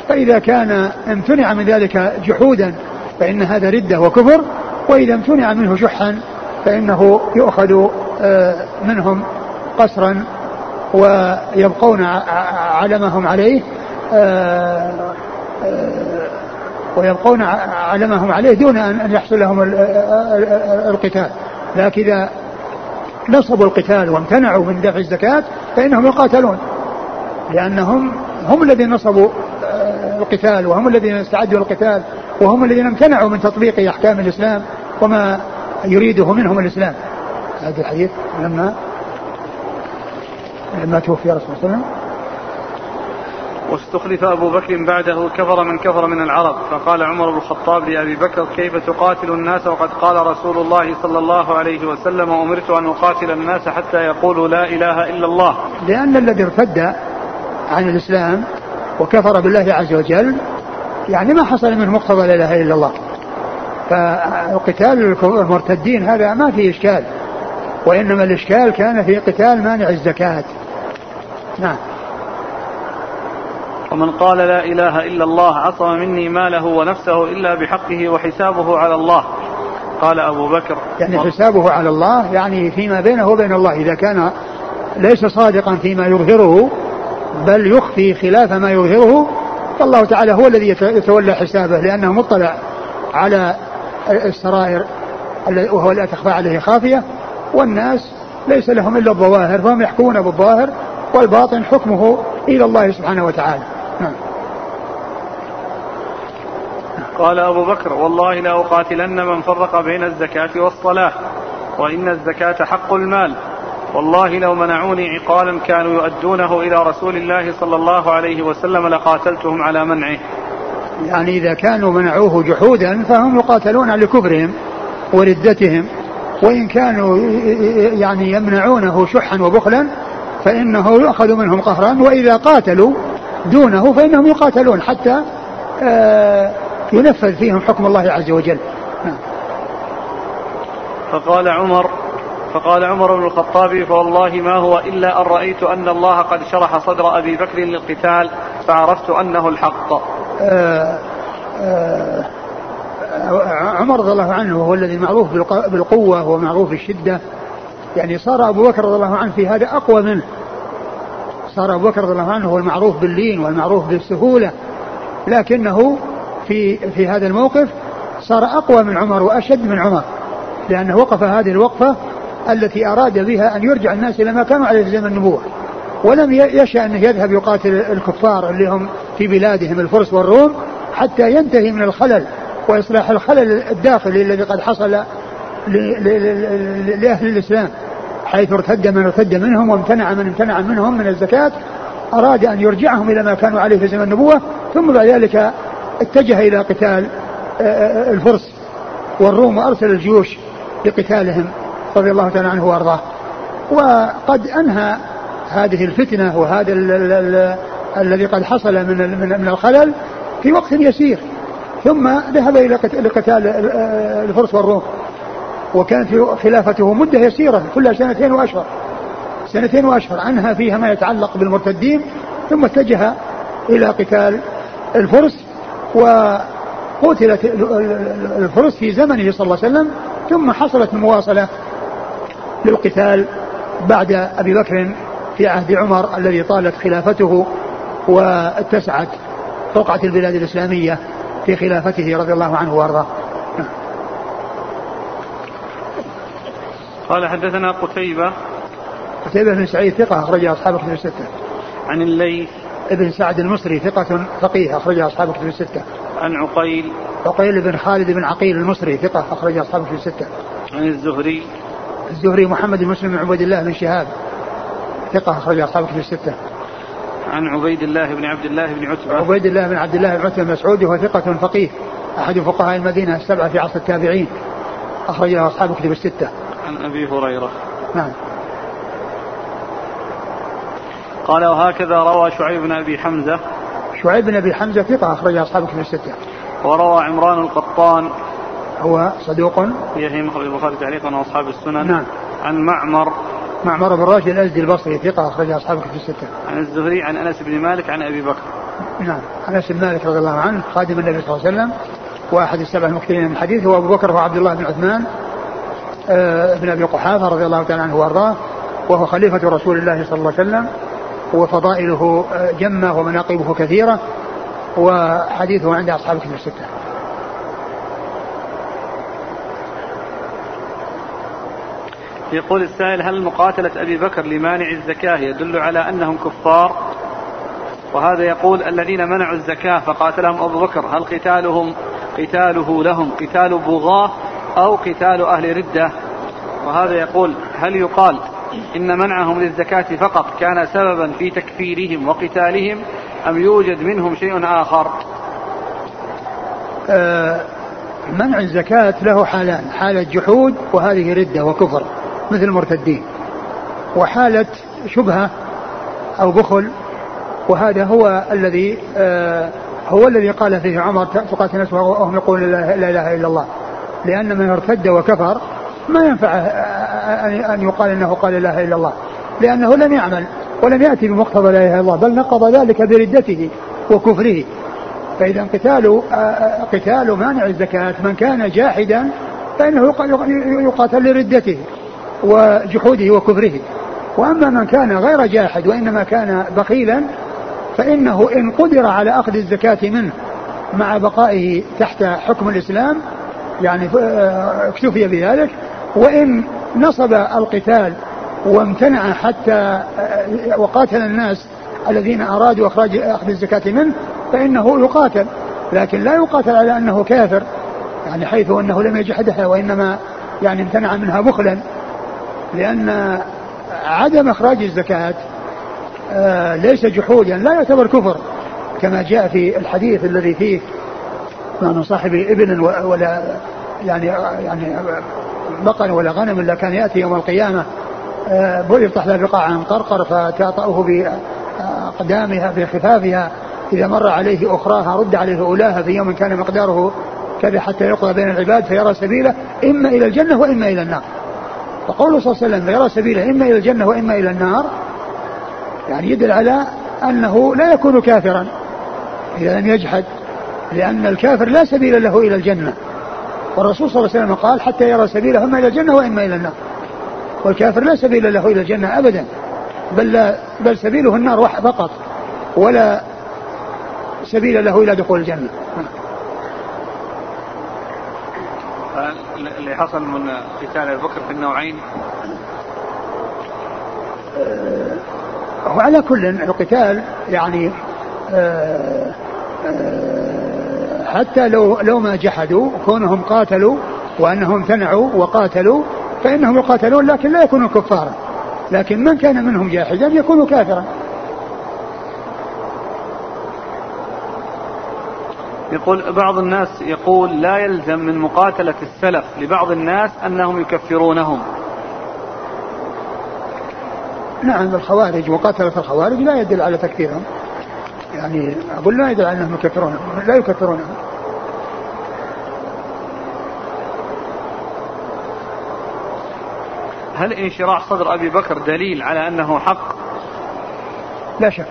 فإذا كان امتنع من ذلك جحودا فإن هذا ردة وكفر وإذا امتنع منه شحا فإنه يؤخذ آه، منهم قسرا ويبقون على ما هم عليه آه، آه، ويبقون على ما هم عليه دون أن يحصل لهم القتال. لكن إذا نصبوا القتال وامتنعوا من دفع الزكاة فإنهم يقاتلون. لأنهم هم الذين نصبوا آه، القتال وهم الذين استعدوا القتال وهم الذين امتنعوا من تطبيق أحكام الإسلام وما يريده منهم الإسلام. هذا الحديث لما لما توفي رسول الله صلى الله عليه وسلم. واستخلف أبو بكر بعده كفر من كفر من العرب فقال عمر بن الخطاب لأبي بكر كيف تقاتل الناس؟ وقد قال رسول الله صلى الله عليه وسلم أمرت أن أقاتل الناس حتى يقولوا لا إله إلا الله. لأن الذي ارتد عن الإسلام وكفر بالله عز وجل يعني ما حصل منه مقتضى لا إله إلا الله. فقتال المرتدين هذا ما فيه إشكال وإنما الإشكال كان في قتال مانع الزكاة. نعم. ومن قال لا إله إلا الله عصم مني ماله ونفسه إلا بحقه وحسابه على الله. قال أبو بكر. يعني حسابه على الله يعني فيما بينه وبين الله. إذا كان ليس صادقا فيما يظهره بل يخفي خلاف ما يظهره فالله تعالى هو الذي يتولى حسابه لأنه مطلع على السرائر وهو لا تخفى عليه خافية والناس ليس لهم إلا الظواهر فهم يحكمون بالظاهر والباطن حكمه إلى الله سبحانه وتعالى. نعم. قال أبو بكر والله لأقاتلن من فرق بين الزكاة والصلاة وإن الزكاة حق المال. والله لو منعوني عقالا كانوا يؤدونه إلى رسول الله صلى الله عليه وسلم لقاتلتهم على منعه. يعني إذا كانوا منعوه جحودا فهم يقاتلون لكفرهم وردتهم وإن كانوا يعني يمنعونه شحا وبخلا فإنه يؤخذ منهم قهرا وإذا قاتلوا دونه فإنهم يقاتلون حتى آه، ينفذ فيهم حكم الله عز وجل. نعم. فقال عمر فقال عمر بن الخطاب فوالله ما هو إلا أن رأيت أن الله قد شرح صدر أبي بكر للقتال فعرفت أنه الحق. آه آه عمر رضي الله عنه هو الذي معروف بالقوة ومعروف بالشدة. يعني صار أبو بكر رضي الله عنه في هذا أقوى منه. صار أبو بكر رضي الله عنه هو المعروف باللين والمعروف بالسهولة. لكنه في في هذا الموقف صار أقوى من عمر وأشد من عمر لأنه وقف هذه الوقفة التي أراد بها أن يرجع الناس إلى ما كانوا عليه في زمن النبوة. ولم يشأ أنه يذهب يقاتل الكفار اللي هم في بلادهم الفرس والروم حتى ينتهي من الخلل وإصلاح الخلل الداخلي الذي قد حصل لأهل الإسلام. حيث ارتد من ارتد منهم وامتنع من امتنع منهم من الزكاة أراد أن يرجعهم إلى ما كانوا عليه في زمن النبوة ثم بعد ذلك اتجه إلى قتال آه، آه، الفرس والروم وأرسل الجيوش لقتالهم رضي الله تعالى عنه وأرضاه. وقد أنهى هذه الفتنة وهذا الذي قد حصل من من الخلل في وقت يسير ثم ذهب إلى قتال آه، الفرس والروم. وكانت خلافته مدة يسيرة كلها سنتين وأشهر. سنتين وأشهر عنها فيها ما يتعلق بالمرتدين ثم اتجه إلى قتال الفرس وقتلت الفرس في زمنه صلى الله عليه وسلم ثم حصلت المواصلة للقتال بعد أبي بكر في عهد عمر الذي طالت خلافته واتسعت رقعة البلاد الإسلامية في خلافته رضي الله عنه وأرضاه. قال حدثنا قتيبة قتيبة بن سعيد ثقة أخرج أصحاب كتب الستة. عن الليث ابن سعد المصري ثقة فقيه أخرج أصحاب كتب الستة. عن عقيل عقيل بن خالد بن عقيل المصري ثقة أخرج أصحاب كتب الستة. عن الزهري الزهري محمد بن مسلم بن عبيد الله بن شهاب ثقة أخرج أصحاب كتب الستة. عن عبيد الله بن عبد الله بن عتبة عبيد الله بن عبد الله بن عتبة المسعودي وهو ثقة فقيه أحد فقهاء المدينة السبعة في عصر التابعين أخرج له أصحاب كتب الستة. عن أبي هريرة. نعم. قال وهكذا روى شعيب بن أبي حمزة. شعيب بن أبي حمزة ثقة أخرج أصحاب كتب الستة. وروى عمران القطان. هو صدوق. يهم أخرج البخاري تعليقا وأصحاب السنن. نعم. عن معمر. معمر بن راشد الازدي البصري ثقة أخرج أصحاب كتب الستة. عن الزهري عن أنس بن مالك عن أبي بكر. نعم. أنس بن مالك رضي الله عنه خادم النبي صلى الله عليه وسلم وأحد السبع المكثرين من الحديث هو أبو بكر وعبد الله بن عثمان بن أبي قحافة رضي الله تعالى عنه وأرضاه وهو خليفة رسول الله صلى الله عليه وسلم وفضائله آه، جمة ومناقبه كثيرة وحديثه عند أصحاب كتب الستة. يقول السائل هل مقاتلة أبي بكر لمانع الزكاة يدل على أنهم كفار وهذا يقول الذين منعوا الزكاة فقاتلهم أبو بكر هل قتالهم قتاله لهم قتال بغاة أو قتال أهل ردة. وهذا يقول هل يقال إن منعهم للزكاة فقط كان سببا في تكفيرهم وقتالهم أم يوجد منهم شيء آخر؟ آه منع الزكاة له حالان حالة جحود وهذه ردة وكفر مثل المرتدين. وحالة شبهة أو بخل وهذا هو الذي آه هو الذي قال فيه عمر تقاتل الناس وهم يقولون لا إله إلا الله. لأن من ارتد وكفر ما ينفع ان يقال إنه قال لا إله إلا الله. لأنه لم يعمل ولم يأتي بمقتضى لا إله إلا الله بل نقض ذلك بردته وكفره. فإذا قتال قتال مانع الزكاة من كان جاحدا فإنه يقاتل لردته وجحوده وكفره. وأما من كان غير جاحد وإنما كان بخيلا فإنه إن قدر على أخذ الزكاة منه مع بقائه تحت حكم الإسلام يعني اكتفي بذلك. وإن نصب القتال وامتنع حتى وقاتل الناس الذين أرادوا إخراج أخذ الزكاة منه فإنه يقاتل. لكن لا يقاتل على أنه كافر يعني حيث أنه لم يجحدها وإنما يعني امتنع منها بخلا. لأن عدم إخراج الزكاة آه، ليس جحودا لا يعتبر كفر كما جاء في الحديث الذي فيه من صاحب إبن ولا يعني يعني بقر ولا غنم إلا كان يأتي يوم القيامة آه، يفتح له بقاعا قرقر فتعطأه بأقدامها بخفافها إذا مر عليه أخراها رد عليه أولاها في يوم كان مقداره كذا حتى يقضى بين العباد فيرى سبيله إما إلى الجنة وإما إلى النار. فقوله صلى الله عليه وسلم فيرى سبيله إما إلى الجنة وإما إلى النار يعني يدل على أنه لا يكون كافرا إذا لم يجحد لأن الكافر لا سبيل له إلى الجنة. والرسول صلى الله عليه وسلم قال حتى يرى سبيله إما إلى الجنة وإما إلى النار. والكافر لا سبيل له إلى الجنة أبدا. بل, لا بل سبيله النار فقط. ولا سبيل له إلى دخول الجنة. اللي حصل من قتال ابي بكر في النوعين. وعلى كل القتال يعني آه، آه، حتى لو لو ما جحدوا كونهم قاتلوا وأنهم امتنعوا وقاتلوا فإنهم يقاتلون لكن لا يكونوا كفارا. لكن من كان منهم جاحدا يكون كافرا. يقول بعض الناس يقول لا يلزم من مقاتلة السلف لبعض الناس أنهم يكفرونهم. نعم الخوارج وقتلة الخوارج لا يدل على تكفيرهم. يعني أقول لا يدل على أنهم يكفرونهم لا يكفرونهم هل انشراح صدر أبي بكر دليل على أنه حق؟ لا شك.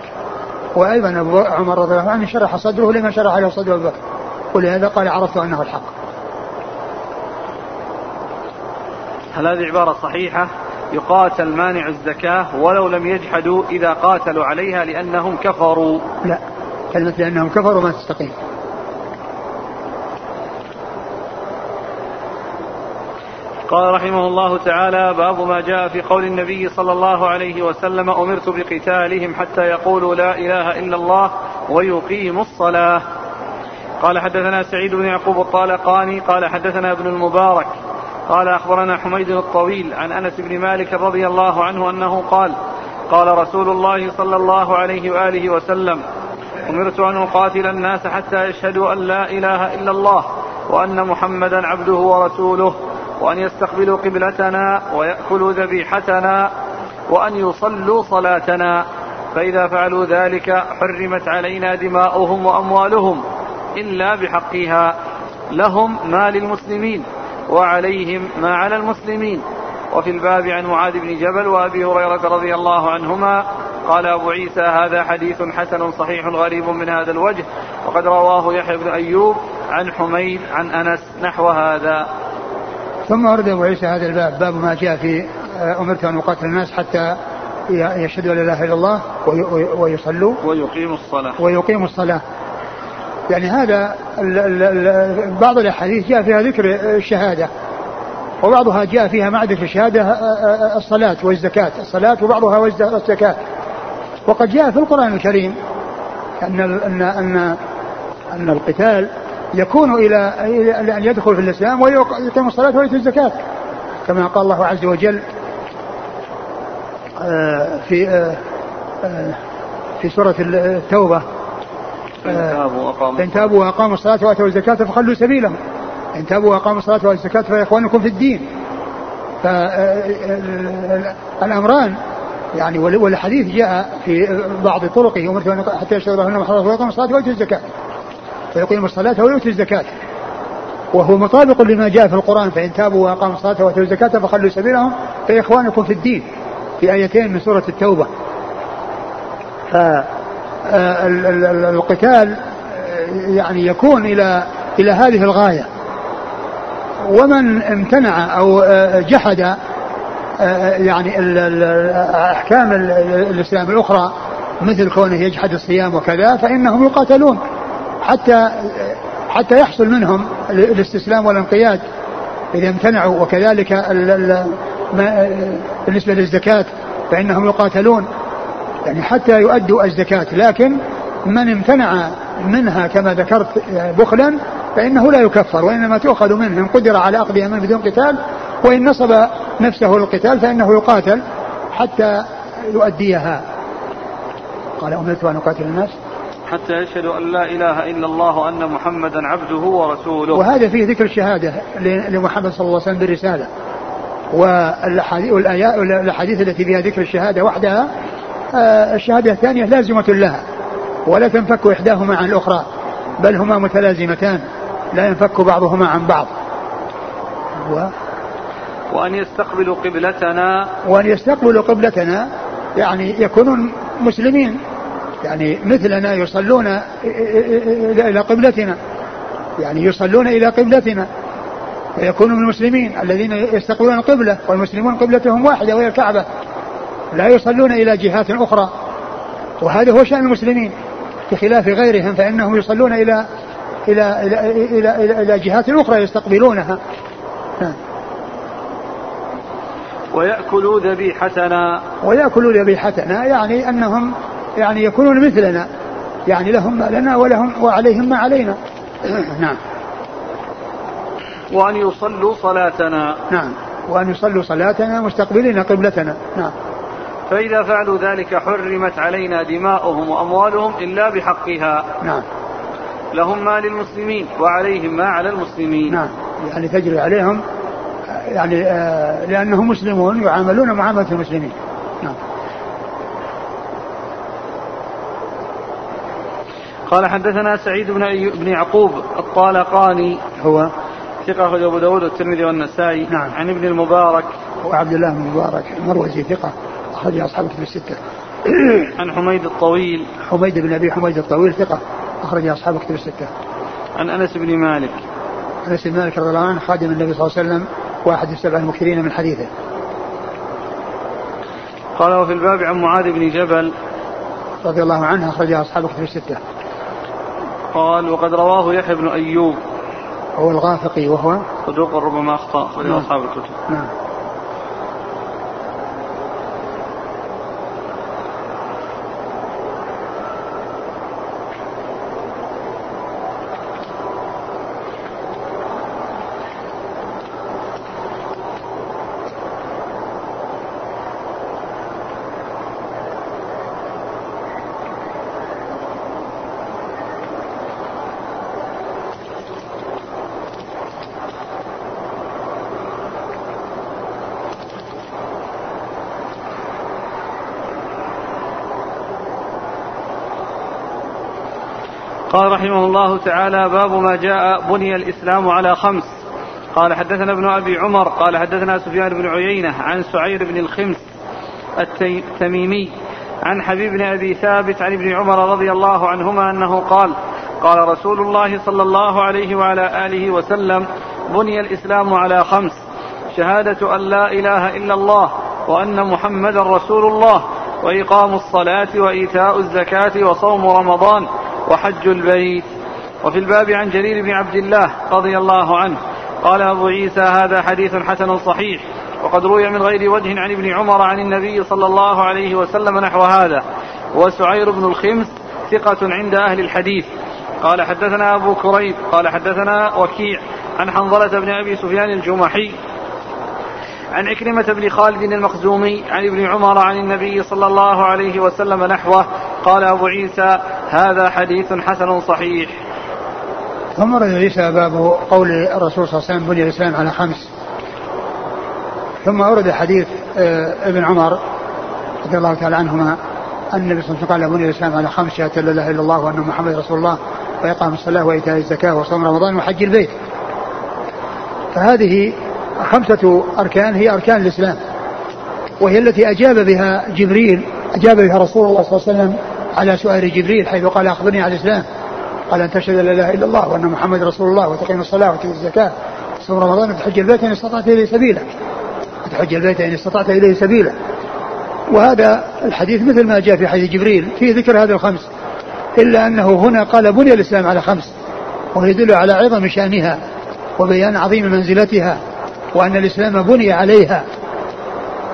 وأيضا أبو عمر رضي الله عنه شرح صدره لما شرح له صدر أبي بكر. ولهذا قال عرفت أنه الحق. هل هذه عبارة صحيحة؟ يقاتل مانع الزكاة ولو لم يجحدوا إذا قاتلوا عليها لأنهم كفروا. لا كلمة لأنهم كفروا ما تستقيم. قال رحمه الله تعالى باب ما جاء في قول النبي صلى الله عليه وسلم أمرت بقتالهم حتى يقولوا لا إله إلا الله ويقيموا الصلاة. قال حدثنا سعيد بن يعقوب الطالقاني قال حدثنا ابن المبارك قال أخبرنا حميد الطويل عن أنس بن مالك رضي الله عنه أنه قال قال رسول الله صلى الله عليه وآله وسلم أمرت أن أقاتل الناس حتى يشهدوا أن لا إله إلا الله وأن محمدا عبده ورسوله وأن يستقبلوا قبلتنا ويأكلوا ذبيحتنا وأن يصلوا صلاتنا. فإذا فعلوا ذلك حرمت علينا دماؤهم وأموالهم إلا بحقها لهم ما للمسلمين. وعليهم ما على المسلمين. وفي الباب عن معاذ بن جبل وأبي هريرة رضي الله عنهما قال أبو عيسى هذا حديث حسن صحيح غريب من هذا الوجه. وقد رواه يحيى بن أيوب عن حميد عن أنس نحو هذا. ثم ورد أبو عيسى هذا الباب. باب ما جاء في آه، أمرت أن أقاتل الناس حتى يشهدوا ان لا إله إلا الله ويصلوا. ويقيموا الصلاة. ويقيموا الصلاة. يعني هذا بعض الأحاديث جاء فيها ذكر الشهادة وبعضها جاء فيها مع ذكر الشهادة الصلاة والزكاة الصلاة وبعضها والزكاة. وقد جاء في القرآن الكريم أن ان ان أن القتال يكون إلى أن يدخل في الإسلام ويقيم الصلاة ويؤتي الزكاة. كما قال الله عز وجل آه، في آه، في سورة التوبة فإن تابوا وأقاموا الصلاة. وآتوا الزكاة فخلوا سبيلهم. إن تابوا وأقاموا الصلاة وآتوا الزكاة فإخوانكم في الدين. فالأمران يعني والحديث جاء في بعض طرقه أمرت حتى يشهد الله أنهم حضروا ويقيموا الصلاة ويؤتوا الزكاة. فيقيم الصلاة ويؤتي الزكاة. وهو مطابق لما جاء في القرآن فإن تابوا وأقاموا الصلاة وآتوا الزكاة فخلوا سبيلهم فإخوانكم في الدين. في آيتين من سورة التوبة. فالقتال يعني يكون إلى إلى هذه الغاية. ومن امتنع أو جحد يعني أحكام الإسلام الأخرى مثل كونه يجحد الصيام وكذا فإنهم يقاتلون حتى حتى يحصل منهم الاستسلام والانقياد. إذا امتنعوا وكذلك بالنسبة للزكاة فإنهم يقاتلون. يعني حتى يؤدوا الزكاة لكن من امتنع منها كما ذكرت بخلا فإنه لا يكفر وإنما تؤخذ منه إن قدر على أخذها منه بدون قتال وإن نصب نفسه للقتال فإنه يقاتل حتى يؤديها. قال أمرت أن أقاتل الناس؟ حتى يشهدوا أن لا إله إلا الله وأن محمدا عبده ورسوله. وهذا فيه ذكر الشهادة لمحمد صلى الله عليه وسلم بالرسالة. والأحاديث التي فيها ذكر الشهادة وحدها آه، الشهادة الثانية لازمة لها ولا تنفك إحداهما عن الأخرى بل هما متلازمتان لا ينفك بعضهما عن بعض. و وأن يستقبلوا قبلتنا. وأن يستقبلوا قبلتنا يعني يكونون مسلمين يعني مثلنا يصلون إلى قبلتنا يعني يصلون إلى قبلتنا ويكونوا من المسلمين الذين يستقبلون القبلة والمسلمون قبلتهم واحدة وهي الكعبة. لا يصلون إلى جهات أخرى. وهذا هو شأن المسلمين. بخلاف غيرهم فإنهم يصلون إلى إلى إلى إلى, إلى, إلى جهات أخرى يستقبلونها. ويأكلوا ذبيحتنا. ويأكلوا ذبيحتنا يعني أنهم يعني يكونون مثلنا. يعني لهم ما لنا ولهم وعليهم ما علينا. نعم. وأن يصلوا صلاتنا. نعم. وأن يصلوا صلاتنا مستقبلين قبلتنا. نعم. فإذا فعلوا ذلك حرمت علينا دماؤهم وأموالهم إلا بحقها. نعم. لهم ما للمسلمين وعليهم ما على المسلمين. نعم. يعني تجري عليهم يعني آه لأنهم مسلمون يعاملون معاملة المسلمين. نعم. قال حدثنا سعيد بن بن يعقوب الطالقاني هو ثقة أخرجه أبو داود والترمذي والنسائي نعم. عن ابن المبارك. وعبد الله بن المبارك المروزي ثقة. أخرج أصحاب كتب الستة. عن حميد الطويل. حميد بن أبي حميد الطويل ثقة أخرج أصحاب كتب الستة. عن أنس بن مالك. أنس بن مالك رضي الله عنه خادم النبي صلى الله عليه وسلم واحد السبع المكثرين من حديثه. قال وفي الباب عن معاذ بن جبل. رضي الله عنه أخرج أصحاب كتب الستة. قال وقد رواه يحيى بن أيوب. هو الغافقي وهو؟ صدوق ربما أخطأ أخرج نعم. أصحاب الكتب. نعم. قال رحمه الله تعالى باب ما جاء بني الإسلام على خمس. قال حدثنا ابن أبي عمر قال حدثنا سفيان بن عيينة عن سعير بن الخمس التميمي عن حبيب بن أبي ثابت عن ابن عمر رضي الله عنهما أنه قال قال رسول الله صلى الله عليه وعلى آله وسلم بني الإسلام على خمس. شهادة أن لا إله إلا الله وأن محمدا رسول الله وإقام الصلاة وإيتاء الزكاة وصوم رمضان. وحج البيت. وفي الباب عن جرير بن عبد الله رضي الله عنه قال أبو عيسى هذا حديث حسن صحيح وقد روي من غير وجه عن ابن عمر عن النبي صلى الله عليه وسلم نحو هذا وسعير بن الخمس ثقة عند أهل الحديث. قال حدثنا أبو كريب قال حدثنا وكيع عن حنظلة بن أبي سفيان الجمحي عن عكرمة بن خالد المخزومي عن ابن عمر عن النبي صلى الله عليه وسلم نحوه قال أبو عيسى هذا حديث حسن صحيح. ثم رد عيسى باب قول الرسول صلى الله عليه وسلم بني الإسلام على خمس. ثم أورد حديث آه، ابن عمر رضي الله تعالى عنهما أن النبي صلى الله عليه وسلم قال بني الإسلام على خمس شهادة لا إله إلا الله وأن محمد رسول الله وإقام الصلاة وإيتاء الزكاة وصوم رمضان وحج البيت. فهذه خمسة أركان هي أركان الإسلام وهي التي أجاب بها جبريل أجاب بها رسول الله صلى الله عليه وسلم على سؤال جبريل حيث قال أخبرني عن الإسلام. قال أن تشهد لا إله إلا الله وأن محمد رسول الله وتقيم الصلاة وتؤتي الزكاة وتصوم رمضان وتحج البيت إن استطعت إليه سبيلا. وتحج البيت إن استطعت إليه سبيلا. وهذا الحديث مثل ما جاء في حديث جبريل في ذكر هذه الخمس. إلا أنه هنا قال بني الإسلام على خمس. ويدل على عظم شأنها وبيان عظيم منزلتها. وأن الإسلام بني عليها.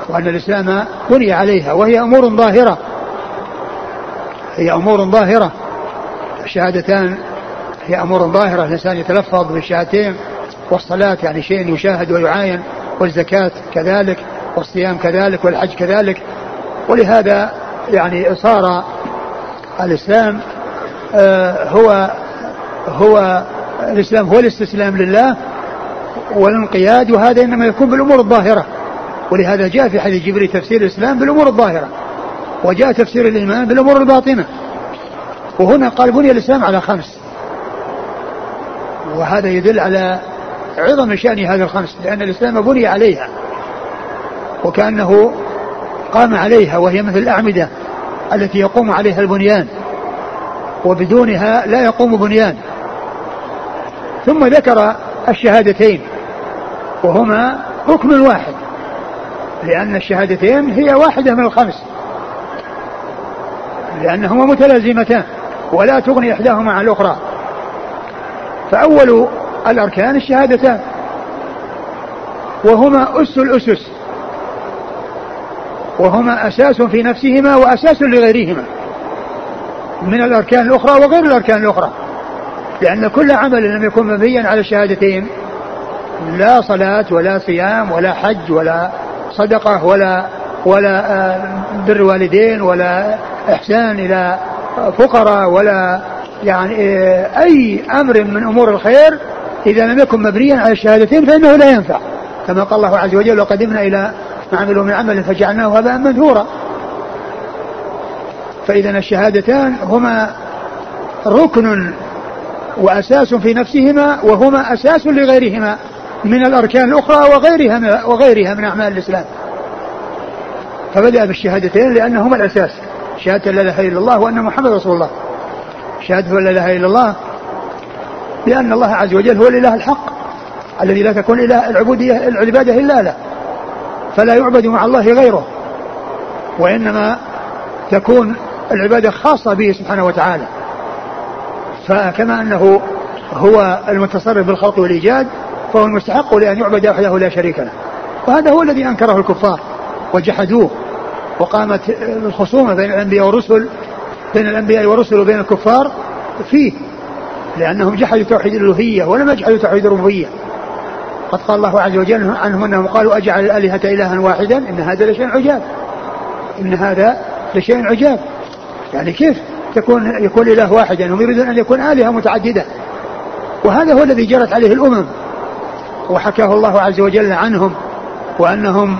وأن الإسلام بني عليها. وهي أمور ظاهرة. هي أمور ظاهرة. الشهادتان هي أمور ظاهرة. الإنسان يتلفظ بالشهادتين والصلاة يعني شيء يشاهد ويعاين والزكاة كذلك والصيام كذلك والحج كذلك. ولهذا يعني صار الإسلام آه هو هو الإسلام هو الاستسلام لله والانقياد وهذا إنما يكون بالأمور الظاهرة. ولهذا جاء في حديث جبريل تفسير الإسلام بالأمور الظاهرة. وجاء تفسير الإيمان بالأمور الباطنة. وهنا قال بني الإسلام على خمس. وهذا يدل على عظم شأن هذا الخمس لأن الإسلام بني عليها. وكأنه قام عليها وهي مثل الأعمدة التي يقوم عليها البنيان. وبدونها لا يقوم بنيان. ثم ذكر الشهادتين وهما ركن واحد. لأن الشهادتين هي واحدة من الخمس. لأنهما متلازمتان ولا تغني إحداهما عن الأخرى. فأول الأركان الشهادتان. وهما أس الأسس. وهما أساس في نفسهما وأساس لغيرهما. من الأركان الأخرى وغير الأركان الأخرى. لأن كل عمل لم يكن مبنيا على الشهادتين. لا صلاة ولا صيام ولا حج ولا صدقة ولا ولا آه، بر والدين ولا إحسان إلى فقراء ولا يعني آه، أي أمر من أمور الخير إذا لم يكن مبنيا على الشهادتين فإنه لا ينفع. كما قال الله عز وجل وقدمنا إلى ما عملوا من عمل فجعلناه هباء منثورا. فإذا الشهادتان هما ركن وأساس في نفسهما وهما أساس لغيرهما من الأركان الأخرى وغيرها وغيرها من أعمال الإسلام. فبدأ بالشهادتين لأنهما الأساس. شهادة لا إله إلا الله وأن محمد رسول الله. شهادة لا إله إلا الله لأن الله عز وجل هو الإله الحق الذي لا تكون إله العبودية العبادة إلا له. فلا يعبد مع الله غيره. وإنما تكون العبادة خاصة به سبحانه وتعالى. فكما أنه هو المتصرف بالخلق والإيجاد فهو المستحق لأن يعبد وحده لا شريك له. وهذا هو الذي أنكره الكفار وجحدوه. وقامت الخصومة بين الأنبياء والرسل بين الأنبياء والرسل وبين الكفار فيه لأنهم جحدوا توحيد الألوهية ولم يجحدوا توحيد الربوبية. قد قال الله عز وجل عنهم أنهم قالوا أجعل الآلهة إلها واحدا؟ إن هذا لشيء عجاب. إن هذا لشيء عجاب. يعني كيف تكون يكون إله واحد يعني هم يريدون أن يكون آلهة متعددة؟ وهذا هو الذي جرت عليه الأمم. وحكاه الله عز وجل عنهم وأنهم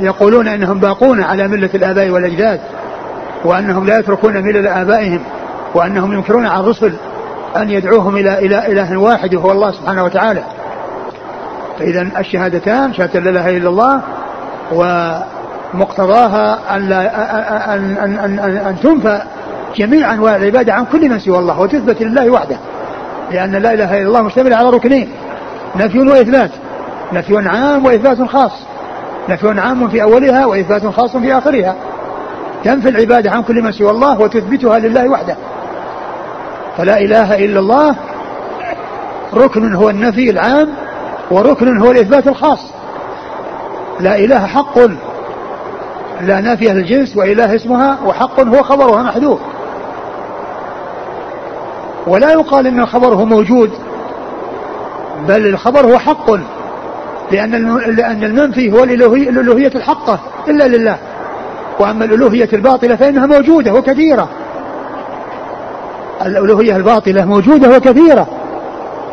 يقولون أنهم باقون على ملة الآباء والأجداد وأنهم لا يتركون ملة آبائهم وأنهم ينكرون على الرسل أن يدعوهم إلى إلى إله واحد وهو الله سبحانه وتعالى. فإذا الشهادتان شهادة لا إله إلا الله ومقتضاها أن, لا أن, أن, أن, أن, أن تنفى جميع أنواع العبادة عن كل من سوى الله وتثبت لله وحده لأن لا إله إلا الله مشتمل على ركنين نفي وإثبات نفي عام وإثبات خاص. نفي عام في أولها وإثبات خاص في آخرها. تنفي العبادة عن كل من سوى الله وتثبتها لله وحده. فلا إله إلا الله ركن هو النفي العام وركن هو الإثبات الخاص. لا إله حق. لا نافية للجنس وإله اسمها وحق هو خبرها محذوف. ولا يقال إن الخبر هو موجود بل الخبر هو حق. لأن لأن المنفي هو الألوهية, الحقة إلا لله. وأما الألوهية الباطلة فإنها موجودة وكثيرة. الألوهية الباطلة موجودة وكثيرة.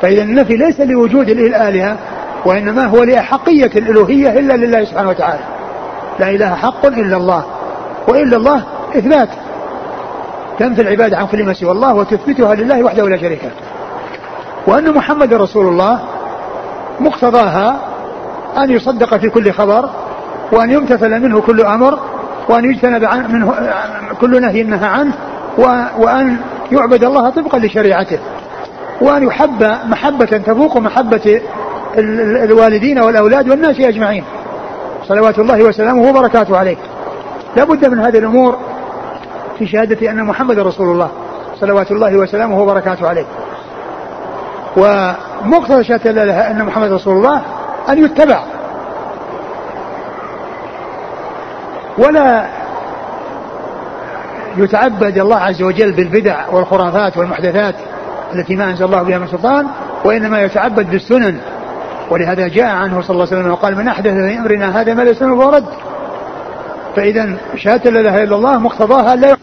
فإذا النفي ليس لوجود الآلهة وإنما هو لأحقية الألوهية إلا لله سبحانه وتعالى. لا إله حق إلا الله. وإلا الله إثبات. تنفي العبادة عن كل ما سوى الله وتثبتها لله وحده لا شريك له. وأن محمد رسول الله مقتضاها أن يصدق في كل خبر وأن يمتثل منه كل أمر وأن يجتنب منه كل نهي نهى عنه وأن يعبد الله طبقا لشريعته وأن يحب محبة تفوق محبة الوالدين والأولاد والناس أجمعين. صلوات الله وسلامه وبركاته عليه. لا بد من هذه الأمور في شهادة أن محمد رسول الله. صلوات الله وسلامه وبركاته عليه. ومقتضى شهادة أن محمد رسول الله أن يتبع. ولا يتعبد الله عز وجل بالبدع والخرافات والمحدثات التي ما أنزل الله بها من سلطان وإنما يتعبد بالسنن. ولهذا جاء عنه صلى الله عليه وسلم وقال من أحدث في أمرنا هذا ما ليس منه رد. فإذا شهادة لا إله إلا الله مقتضاها لا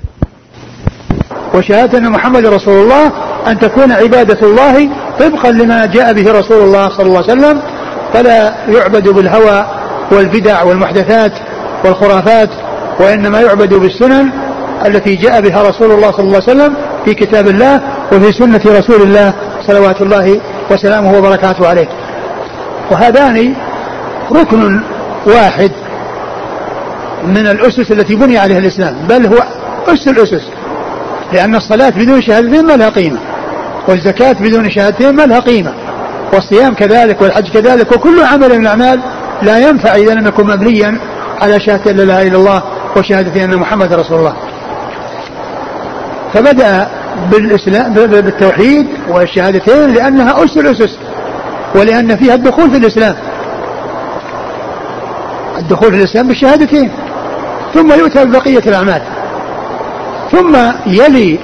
وشهادة أن محمد رسول الله أن تكون عبادة الله طبقا لما جاء به رسول الله صلى الله عليه وسلم. فلا يعبد بالهوى والبدع والمحدثات والخرافات وإنما يعبد بالسنن التي جاء بها رسول الله صلى الله عليه وسلم في كتاب الله وفي سنة رسول الله صلوات الله وسلامه وبركاته عليه. وهذان ركن واحد من الأسس التي بني عليها الإسلام بل هو أس الأسس لأن الصلاة بدون شهادتين ما لها قيمة والزكاة بدون شهادتين ما لها قيمة. والصيام كذلك والحج كذلك وكل عمل من الأعمال لا ينفع إذا لم يكن مبنيا على شهادة لا إله إلا الله وشهادة أن محمد رسول الله. فبدأ بالإسلام بالتوحيد والشهادتين لأنها أس الأسس ولأن فيها الدخول في الإسلام. الدخول في الإسلام بالشهادتين. ثم يؤتى ببقية الأعمال. ثم يلي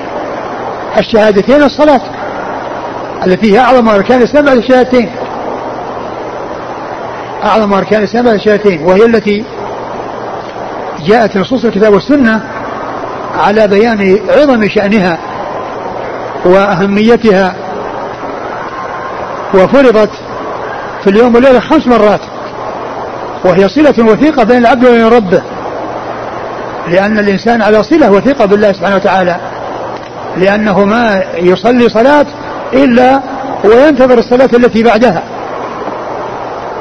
الشهادتين الصلاة. التي هي أعظم أركان الإسلام بعد الشهادتين. أعظم أركان الإسلام بعد الشهادتين. وهي التي جاءت نصوص الكتاب والسنة على بيان عظم شأنها وأهميتها. وفرضت في اليوم والليلة خمس مرات. وهي صلة وثيقة بين العبد وبين ربه. لأن الإنسان على صلة وثيقة بالله سبحانه وتعالى. لأنه ما يصلي صلاة إلا وينتظر الصلاة التي بعدها.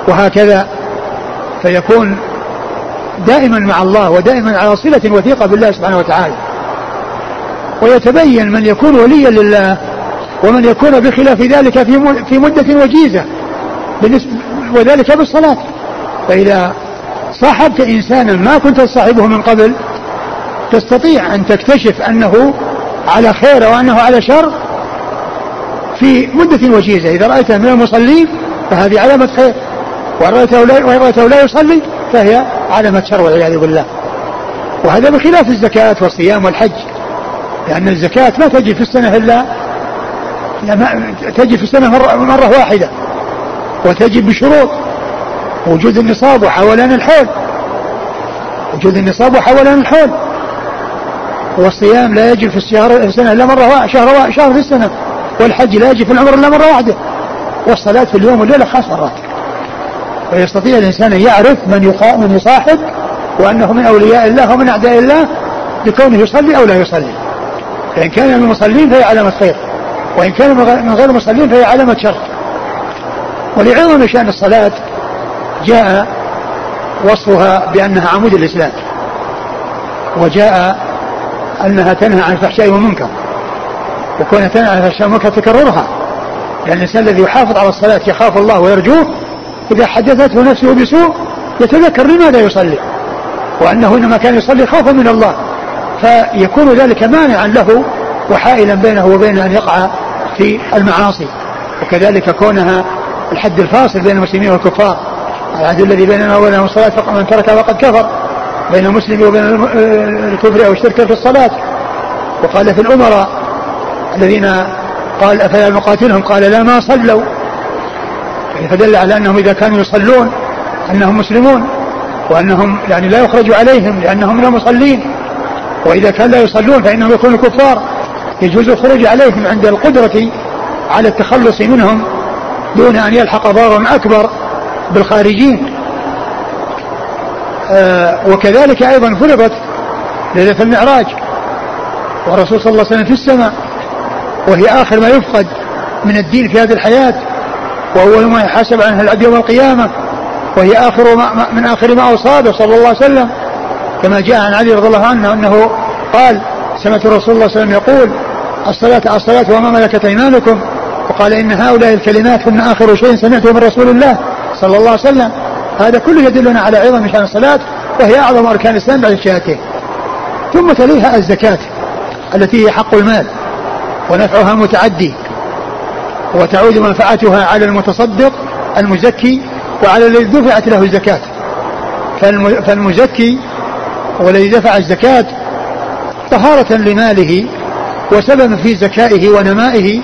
وهكذا فيكون دائما مع الله ودائما على صلة وثيقة بالله سبحانه وتعالى. ويتبين من يكون وليا لله ومن يكون بخلاف ذلك في في مدة وجيزة بالنسبة وذلك بالصلاة. فإذا صاحبت إنسانا ما كنت تصاحبه من قبل تستطيع أن تكتشف أنه على خير وأنه على شر في مدة وجيزة. إذا رأيته من المصلين فهذه علامة خير. وإن رأيته لا, وإن رأيته لا يصلي فهي علامة شر والعياذ بالله. وهذا بخلاف الزكاة والصيام والحج. لأن الزكاة ما تجي في السنة إلا تجي في السنة مرة, مرة واحدة. وتجي بشروط. وجود النصاب وحولان الحول. وجود النصاب وحولان الحول. والصيام لا يجي في الشهر السنة إلا مرة شهر شهر في السنة. والحج لا يجي في العمر إلا مرة واحدة. والصلاة في اليوم والليلة خمس مرات. ويستطيع الإنسان أن يعرف من من يصاحب وأنه من أولياء الله ومن أعداء الله بكونه يصلي أو لا يصلي. فإن كان من المصلين فهي علامة خير وإن كان من غير المصلين فهي علامة شر ولعظم شأن الصلاة جاء وصفها بأنها عمود الإسلام وجاء أنها تنهى عن الفحشاء والمنكر. وكونها تنهى عن الفحشاء والمنكر تكررها. لأن الإنسان الذي يحافظ على الصلاة يخاف الله ويرجوه إذا حدثته نفسه بسوء يتذكر لماذا يصلي. وأنه إنما كان يصلي خوفا من الله. فيكون ذلك مانعا له وحائلا بينه وبين أن يقع في المعاصي. وكذلك كونها الحد الفاصل بين المسلمين والكفار. العهد الذي بيننا وبينهم الصلاة فمن تركها فقد كفر. بين المسلم وبين الكفر أو الشرك في الصلاة. وقال في الأمراء الذين قال أفلا نقاتلهم؟ قال لا ما صلوا. فدل على أنهم إذا كانوا يصلون أنهم مسلمون وأنهم يعني لا يخرج عليهم لأنهم من المصلين. وإذا كان لا يصلون فإنهم يكونوا كفار. يجوز الخروج عليهم عند القدرة على التخلص منهم دون أن يلحق ضرر أكبر بالخارجين. آه وكذلك أيضا فرضت ليلة المعراج. والرسول صلى الله عليه وسلم في السماء وهي آخر ما يفقد من الدين في هذه الحياة وأول ما يحاسب عنها العبد يوم القيامة. وهي آخر ما من آخر ما أصابه صلى الله عليه وسلم. كما جاء عن علي رضي الله عنه أنه قال سمعت الرسول الله صلى الله عليه وسلم يقول الصلاة الصلاة وما ملكت أيمانكم؟ وقال إن هؤلاء الكلمات هن آخر شيء سمعته من رسول الله صلى الله عليه وسلم. هذا كله يدلنا على عظم شأن الصلاة وهي أعظم أركان الإسلام بعد الشهادتين ثم تليها الزكاة التي هي حق المال. ونفعها متعدي وتعود منفعتها على المتصدق المزكي وعلى الذي دفعت له الزكاة. فالمزكي والذي دفع الزكاة طهارة لماله وسبب في زكائه ونمائه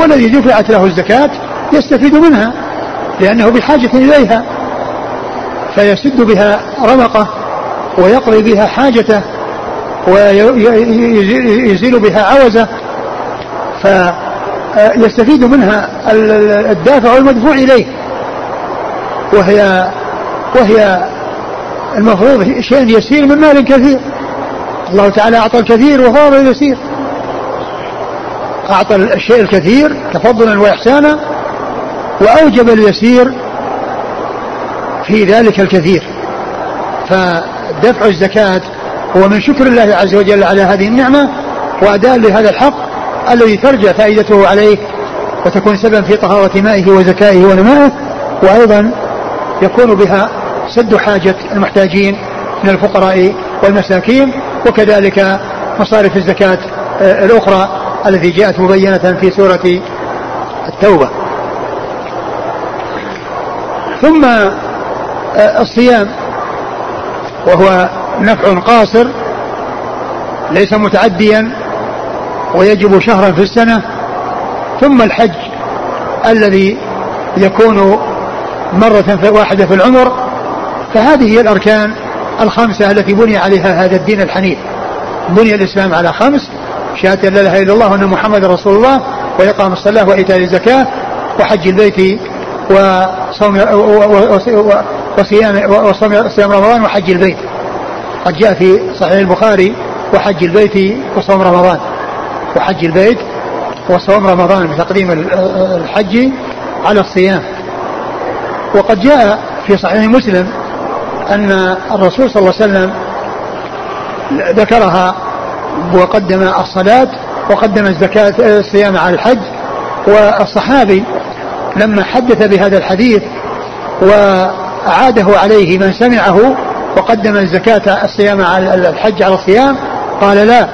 والذي دفعت له الزكاة يستفيد منها لأنه بحاجة إليها فيسد بها رمقه ويقضي بها حاجته ويزيل بها عوزه فيستفيد منها الدافع والمدفوع إليه. وهي وهي المفروض شيء يسير من مال كثير. الله تعالى أعطى الكثير وفاض اليسير أعطى الشيء الكثير تفضلا وإحسانا وأوجب اليسير في ذلك الكثير. فدفع الزكاة هو من شكر الله عز وجل على هذه النعمة وأداء لهذا الحق. الذي ترجى فائدته عليه وتكون سببا في طهارة مائه وزكائه ونمائه وأيضا يكون بها سد حاجة المحتاجين من الفقراء والمساكين وكذلك مصارف الزكاة آه، الأخرى التي جاءت مبينة في سورة التوبة. ثم آه، الصيام وهو نفع قاصر ليس متعديا ويجب شهرا في السنة ثم الحج الذي يكون مرة واحدة في العمر. فهذه هي الأركان الخمسة التي بني عليها هذا الدين الحنيف. بني الإسلام على خمس شهادة لا إله إلا الله وأن محمد رسول الله وإقام الصلاة وإيتاء الزكاة وحج البيت وصوم وصيام وصوم رمضان وحج البيت. قد جاء في صحيح البخاري وحج البيت وصوم رمضان. وحج البيت وصوم رمضان بتقديم الحج على الصيام. وقد جاء في صحيح مسلم أن الرسول صلى الله عليه وسلم ذكرها وقدم الصلاة وقدم الزكاة الصيام على الحج والصحابي لما حدث بهذا الحديث وأعاده عليه من سمعه وقدم الزكاة الصيام على الحج على الصيام قال لا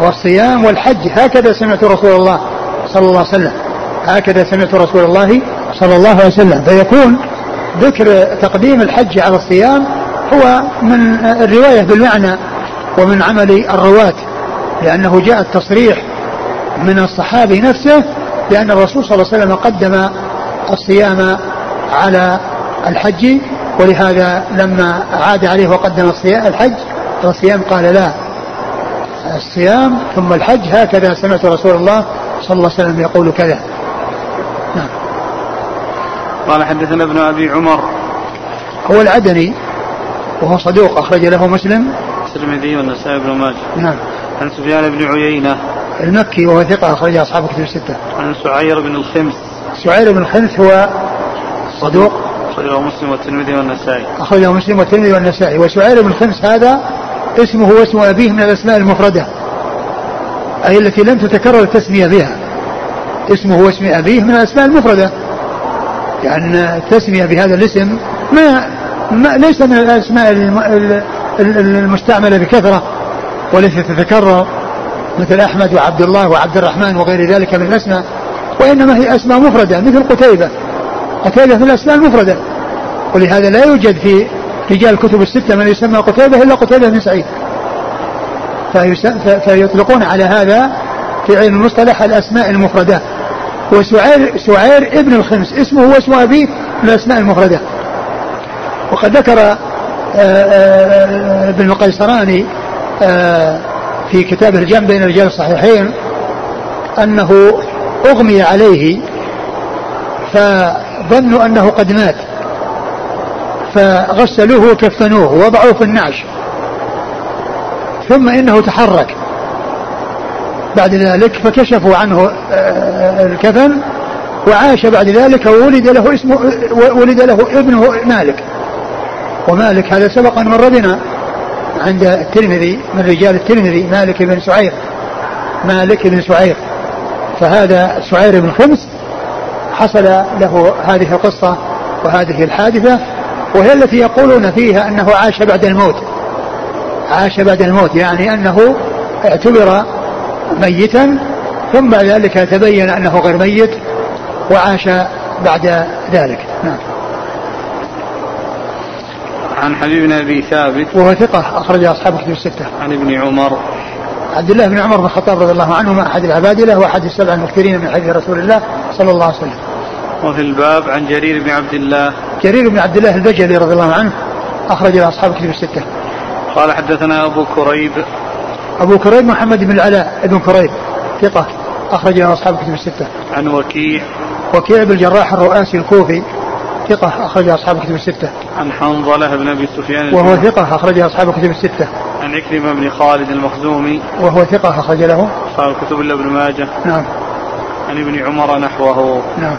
والصيام والحج هكذا سمعت رسول الله صلى الله عليه وسلم هكذا سمعت رسول الله صلى الله عليه وسلم. فيكون ذكر تقديم الحج على الصيام هو من الرواية بالمعنى ومن عمل الرواة لأنه جاء التصريح من الصحابي نفسه لأن الرسول صلى الله عليه وسلم قدم الصيام على الحج ولهذا لما عاد عليه وقدم الحج الصيام قال لا. الصيام ثم الحج هكذا سمعت رسول الله صلى الله عليه وسلم يقول كذا. نعم. قال حدثنا ابن أبي عمر. هو العدني وهو صدوق أخرج له مسلم. الترمذي والنسائي بن ماجه. نعم. عن سفيان بن عيينة. المكي وهو ثقة أخرج أصحاب كتب الستة. عن سعير بن الخمس. سعير بن الخمس هو صدوق. أخرجه مسلم والترمذي والنسائي. أخرجه مسلم والترمذي والنسائي. وسعير بن الخمس هذا اسمه واسم أبيه من الأسماء المفردة أي التي لم تتكرر التسمية بها. اسمه واسم أبيه من الأسماء المفردة. يعني التسمية بهذا الاسم ما, ما ليس من الأسماء المستعملة بكثرة وليست تتكرر مثل أحمد وعبد الله وعبد الرحمن وغير ذلك من الأسماء وإنما هي أسماء مفردة مثل قتيبة. قتيبة من الأسماء المفردة. ولهذا لا يوجد في رجال الكتب الستة من يسمى قتيبة إلا قتيبة بن سعيد. فيطلقون على هذا في علم المصطلح الأسماء المفردة. وسعير سعير ابن الخمس اسمه واسم أبيه من الأسماء المفردة. وقد ذكر آه، آه، ابن القيصراني آه، في كتابه الجمع بين رجال الصحيحين أنه أغمي عليه فظنوا أنه قد مات. فغسلوه وكفنوه ووضعوه في النعش. ثم إنه تحرك. بعد ذلك فكشفوا عنه الكفن وعاش بعد ذلك وولد له اسمه ولد له ابنه مالك. ومالك هذا سبق أن مر بنا عند الترمذي من رجال الترمذي مالك بن سعير. مالك بن سعير. فهذا سعير بن خمس حصل له هذه القصة وهذه الحادثة. وهي التي يقولون فيها أنه عاش بعد الموت. عاش بعد الموت يعني أنه اعتبر ميتا ثم بعد ذلك تبين أنه غير ميت وعاش بعد ذلك. نعم. عن حبيب بن أبي ثابت. وهو ثقة أخرج أصحاب كتب الستة. عن ابن عمر. عبد الله بن عمر بن الخطاب رضي الله عنهما أحد العبادلة وأحد السبع المكثرين من حديث رسول الله صلى الله عليه وسلم. وفي الباب عن جرير بن عبد الله. جرير بن عبد الله البجلي رضي الله عنه أخرج له أصحاب كتب الستة. قال حدثنا أبو كريب. أبو كريب محمد بن العلاء بن كريب ثقة أخرج له أصحاب كتب الستة. عن وكيع. وكيع بن الجراح الرؤاسي الكوفي ثقة أخرج أصحاب كتب الستة. عن حنظلة بن أبي سفيان وهو ثقة أخرج أصحاب كتب الستة. عن عكرمة بن خالد المخزومي. وهو ثقة أخرج له. أصحاب الكتب إلا ابن ماجه. نعم. عن ابن عمر نحوه. نعم.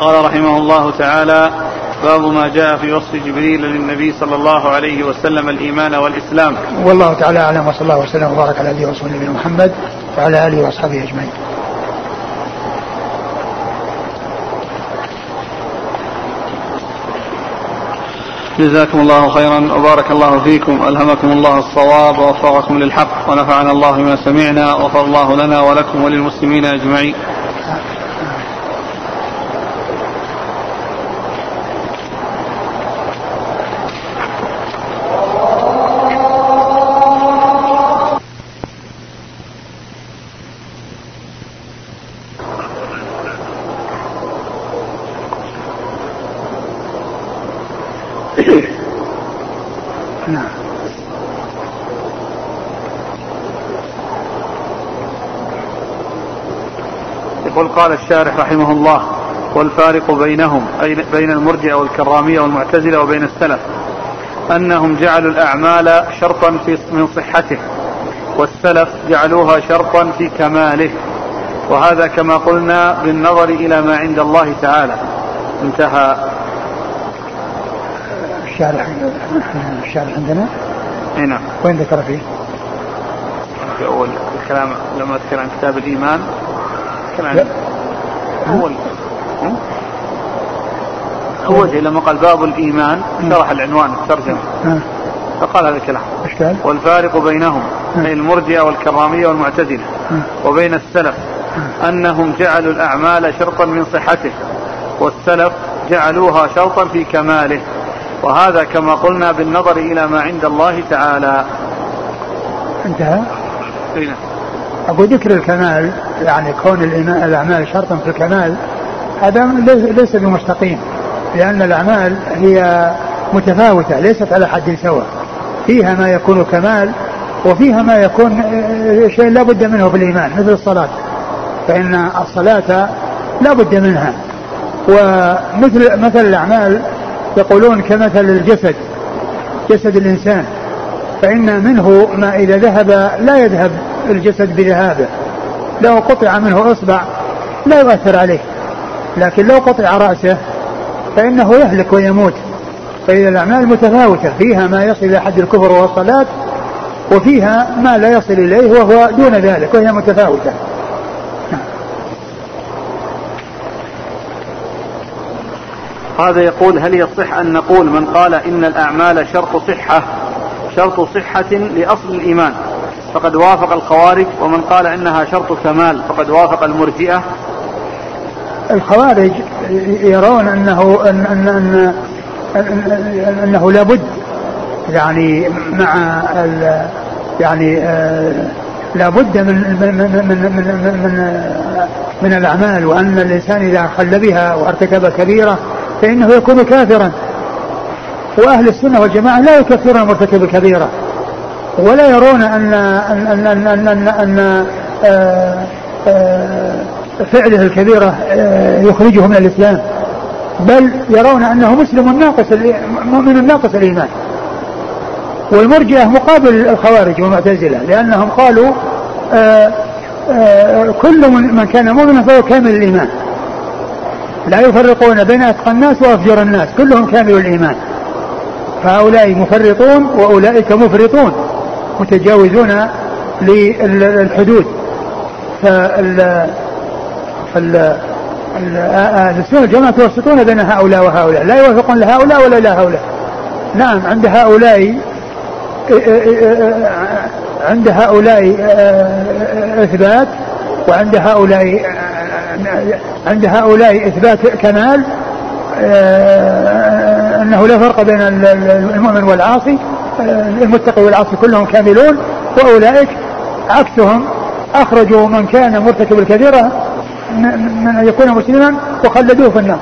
قال رحمه الله تعالى باب ما جاء في وصف جبريل للنبي صلى الله عليه وسلم الإيمان والإسلام. والله تعالى أعلم وصلى الله وسلم وبارك على نبينا ورسوله نبينا محمد وعلى آله وأصحابه أجمعين. جزاكم الله خيرا وبارك الله فيكم. ألهمكم الله الصواب ووفقكم للحق ونفعنا الله بما سمعنا وغفر الله لنا ولكم وللمسلمين أجمعين نعم يقول قال الشارح رحمه الله والفارق بينهم أي بين المرجئة والكرامية والمعتزلة وبين السلف أنهم جعلوا الأعمال شرطا في من صحته والسلف جعلوها شرطا في كماله وهذا كما قلنا بالنظر إلى ما عند الله تعالى انتهى الشارح الشارح عندنا هنا وين ذكر فيه؟ في أول الكلام لما أذكر عن كتاب الإيمان. أول هم؟ أول شيء لما قال باب الإيمان شرح العنوان الترجمة ها فقال هذا الكلام؟ والفارق بينهم. أي المرجئة والكرامية والمعتزلة. وبين السلف أنهم جعلوا الأعمال شرطا من صحته والسلف جعلوها شرطا في كماله وهذا كما قلنا بالنظر إلى ما عند الله تعالى انتهى. أقول ذكر الكمال يعني كون الأعمال شرطا في الكمال هذا ليس- بمستقيم لأن الأعمال هي متفاوتة ليست على حد سواء. فيها ما يكون كمال وفيها ما يكون شيء لا بد منه في الإيمان مثل الصلاة. فإن الصلاة لا بد منها. ومثل مثل الأعمال يقولون كمثل الجسد جسد الإنسان. فإن منه ما إذا ذهب لا يذهب الجسد بذهابه. لو قطع منه إصبع لا يؤثر عليه. لكن لو قطع رأسه فإنه يهلك ويموت. فإذا الأعمال متفاوتة فيها ما يصل إلى حد الكفر والصلاة وفيها ما لا يصل إليه وهو دون ذلك وهي متفاوتة. هذا يقول هل يصح أن نقول من قال إن الأعمال شرط صحة؟ شرط صحة لأصل الإيمان. فقد وافق الخوارج ومن قال إنها شرط كمال فقد وافق المرجئة. الخوارج يرون انه أن أن أن أنه لابد يعني مع يعني آه، لابد من من من من, من, من الأعمال وأن الإنسان إذا خل بها وارتكب كبيرة فإنه يكون كافرا. وأهل السنة والجماعة لا يكفرون مرتكب الكبيرة. ولا يرون أن أن أن أن, أن, أن, أن آه، آه، فعله الكبيرة آه، يخرجه من الإسلام. بل يرون أنه مسلم ناقص مؤمن ناقص الإيمان. والمرجئة مقابل الخوارج والمعتزلة لأنهم قالوا كل من كان مؤمنا فهو كامل الإيمان. لا يفرقون بين أتقى الناس وأفجر الناس كلهم كامل الإيمان. فهؤلاء مفرطون وأولئك مفرطون. متجاوزون للحدود. فال فال السنة الجماعة يتوسطون بين هؤلاء وهؤلاء. لا يوافقون لهؤلاء ولا لهؤلاء نعم عند هؤلاء عند هؤلاء إثبات وعند هؤلاء عند هؤلاء إثبات كمال أنه لا فرق بين المؤمن والعاصي. المتقي والعاصي كلهم كاملون وأولئك عكسهم أخرجوا من كان مرتكب الكبيرة من أن يكون مسلما وخلدوه في النار.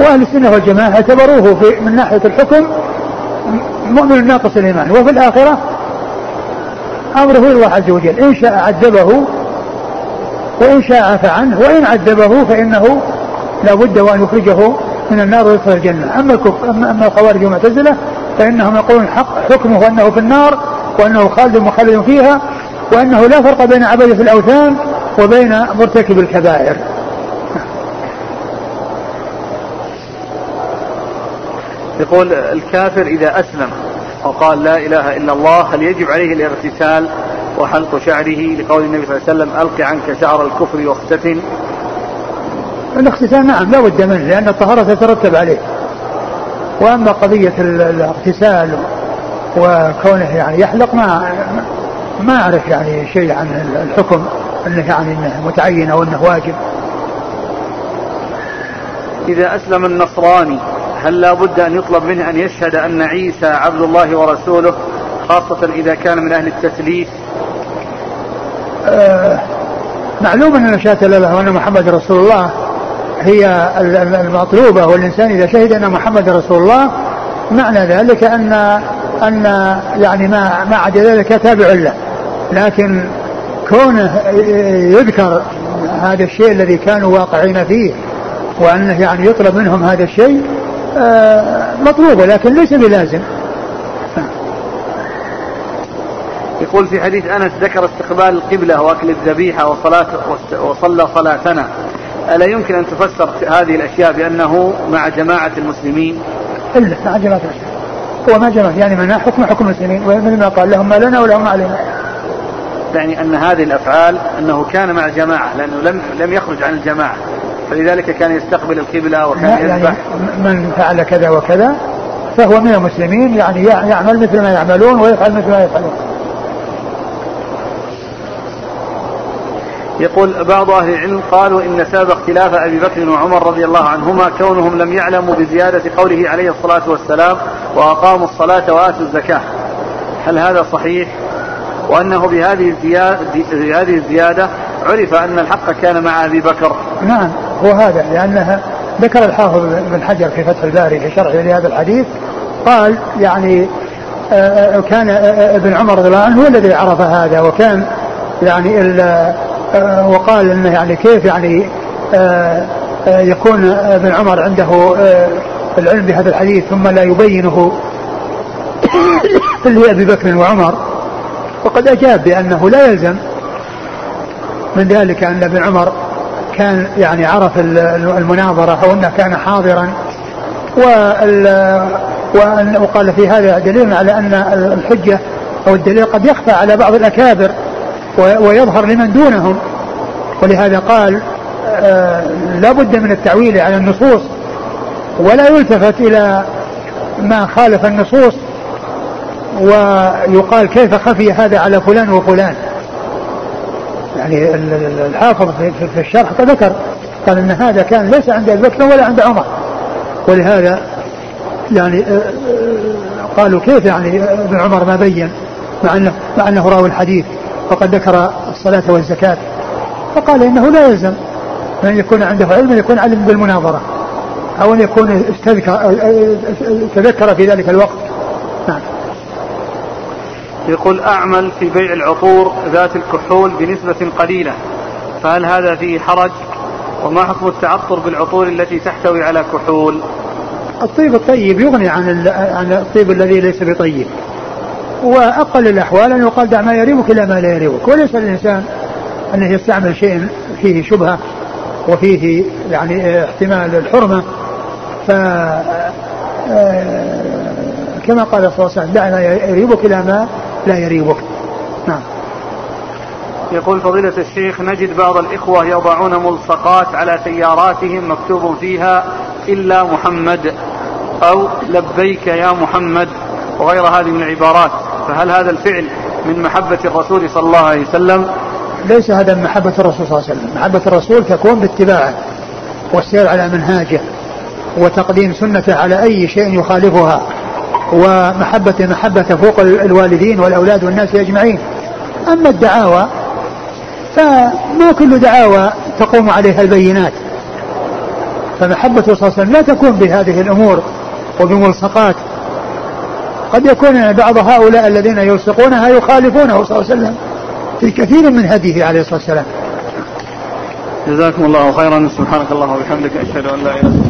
وأهل السنة والجماعة اعتبروه في من ناحية الحكم مؤمن ناقص الإيمان. وفي الآخرة أمره إلى الله عز وجل. إن شاء عذبه وإن شاء عفى عنه وإن عذبه فإنه لا بد وأن يخرجه من النار ويدخل الجنة. أما الكفر أما, الخوارج والمعتزلة فإنهم يقولون حق حكمه أنه في النار وأنه خالد مخلد فيها وأنه لا فرق بين عبدة الأوثان وبين مرتكب الكبائر. يقول الكافر إذا أسلم وقال لا إله إلا الله هل يجب عليه الاغتسال وحلق شعره لقول النبي صلى الله عليه وسلم ألق عنك شعر الكفر واختتن؟ الاغتسال نعم لا بد منه لأن الطهارة تترتب عليه. وأما قضية الاغتسال وكونه يعني يحلق ما ما أعرف يعني شيء عن الحكم أنه يعني أنه متعين أو أنه واجب. إذا أسلم النصراني هل لا بد أن يطلب منه أن يشهد أن عيسى عبد الله ورسوله خاصة إذا كان من أهل التثليث آه معلوم أن لا وأن محمد رسول الله هي المطلوبة والإنسان إذا شهد أن محمد رسول الله معنى ذلك أن أن يعني ما ما عدا ذلك تابع له. لكن كونه يذكر هذا الشيء الذي كانوا واقعين فيه وأنه يعني يطلب منهم هذا الشيء آه، مطلوبة لكن ليس بلازم. يقول في حديث أنس ذكر استقبال القبلة وأكل الذبيحة وصلاه وصلى صلاتنا. ألا يمكن أن تفسر هذه الأشياء بأنه مع جماعة المسلمين؟ إلا مع جماعة المسلمين. هو ما جماعة يعني من حكم حكم المسلمين؟ ومثل ما قال؟ لهم ما لنا ولهم ما علينا. يعني أن هذه الأفعال أنه كان مع جماعة لأنه لم لم يخرج عن الجماعة. فلذلك كان يستقبل القبلة وكان يعني يذبح. يعني من فعل كذا وكذا فهو من المسلمين يعني يعمل مثل ما يعملون ويفعل مثل ما يفعلون. يقول بعض أهل العلم قالوا إن سبب اختلاف أبي بكر وعمر رضي الله عنهما كونهم لم يعلموا بزيادة قوله عليه الصلاة والسلام وأقاموا الصلاة وآتوا الزكاة هل هذا صحيح؟ وأنه بهذه الزيادة, بهذه الزيادة عرف أن الحق كان مع أبي بكر نعم هو هذا لأنها ذكر الحافظ بن حجر في فتح الباري في شرحه لهذا الحديث قال يعني آه، آه، كان آه، ابن عمر رضي الله عنه هو الذي عرف هذا وكان يعني وقال إنه يعني كيف يعني يكون ابن عمر عنده العلم بهذا الحديث ثم لا يبينه لابي بكر وعمر. وقد أجاب بأنه لا يلزم من ذلك أن ابن عمر كان يعني عرف المناظرة أو أنه كان حاضرا. وقال في هذا دليل على أن الحجة أو الدليل قد يخفى على بعض الأكابر. ويظهر لمن دونهم. ولهذا قال آه، لا بد من التعويل على النصوص ولا يلتفت إلى ما خالف النصوص ويقال كيف خفي هذا على فلان وفلان. يعني الحافظ في الشرح ذكر قال إن هذا كان ليس عند أبي بكر ولا عند عمر. ولهذا يعني آه، آه، قالوا كيف يعني ابن عمر ما بين مع انه مع إنه راوي الحديث. وقد ذكر الصلاة والزكاة فقال إنه لا يلزم أن يكون عنده علم أن يكون علم بالمناظرة أو أن يكون استذكر تذكر في ذلك الوقت. نعم. يقول أعمل في بيع العطور ذات الكحول بنسبة قليلة فهل هذا فيه حرج؟ وما حكم التعطر بالعطور التي تحتوي على كحول؟ الطيب الطيب يغني عن عن الطيب الذي ليس بطيب. وأقل الأحوال ان يقال دع ما يريبك إلى ما لا يريبك. وليس الانسان انه يستعمل شيء فيه شبهة وفيه يعني احتمال الحرمة. ف آه، كما قال صلى الله عليه وسلم دع ما يريبك إلى ما لا يريبك. نعم. يقول فضيلة الشيخ نجد بعض الإخوة يضعون ملصقات على سياراتهم مكتوب فيها إلا محمد أو لبيك يا محمد وغير هذه من العبارات. فهل هذا الفعل من محبة الرسول صلى الله عليه وسلم؟ ليس هذا من محبة الرسول صلى الله عليه وسلم. محبة الرسول تكون باتباعه والسير على منهاجه وتقديم سنته على أي شيء يخالفها ومحبة محبة فوق الوالدين والأولاد والناس أجمعين. أما الدعاوى فما كل دعاوى تقوم عليها البينات. فمحبة صلى الله عليه وسلم لا تكون بهذه الأمور وبملصقات قد يكون بعض هؤلاء الذين يلصقونها يخالفونه صلى الله عليه وسلم في كثير من هديه عليه الصلاة والسلام. جزاكم الله خيرا. سبحانك اللهم وبحمدك أشهد أن لا إله إلا أنت.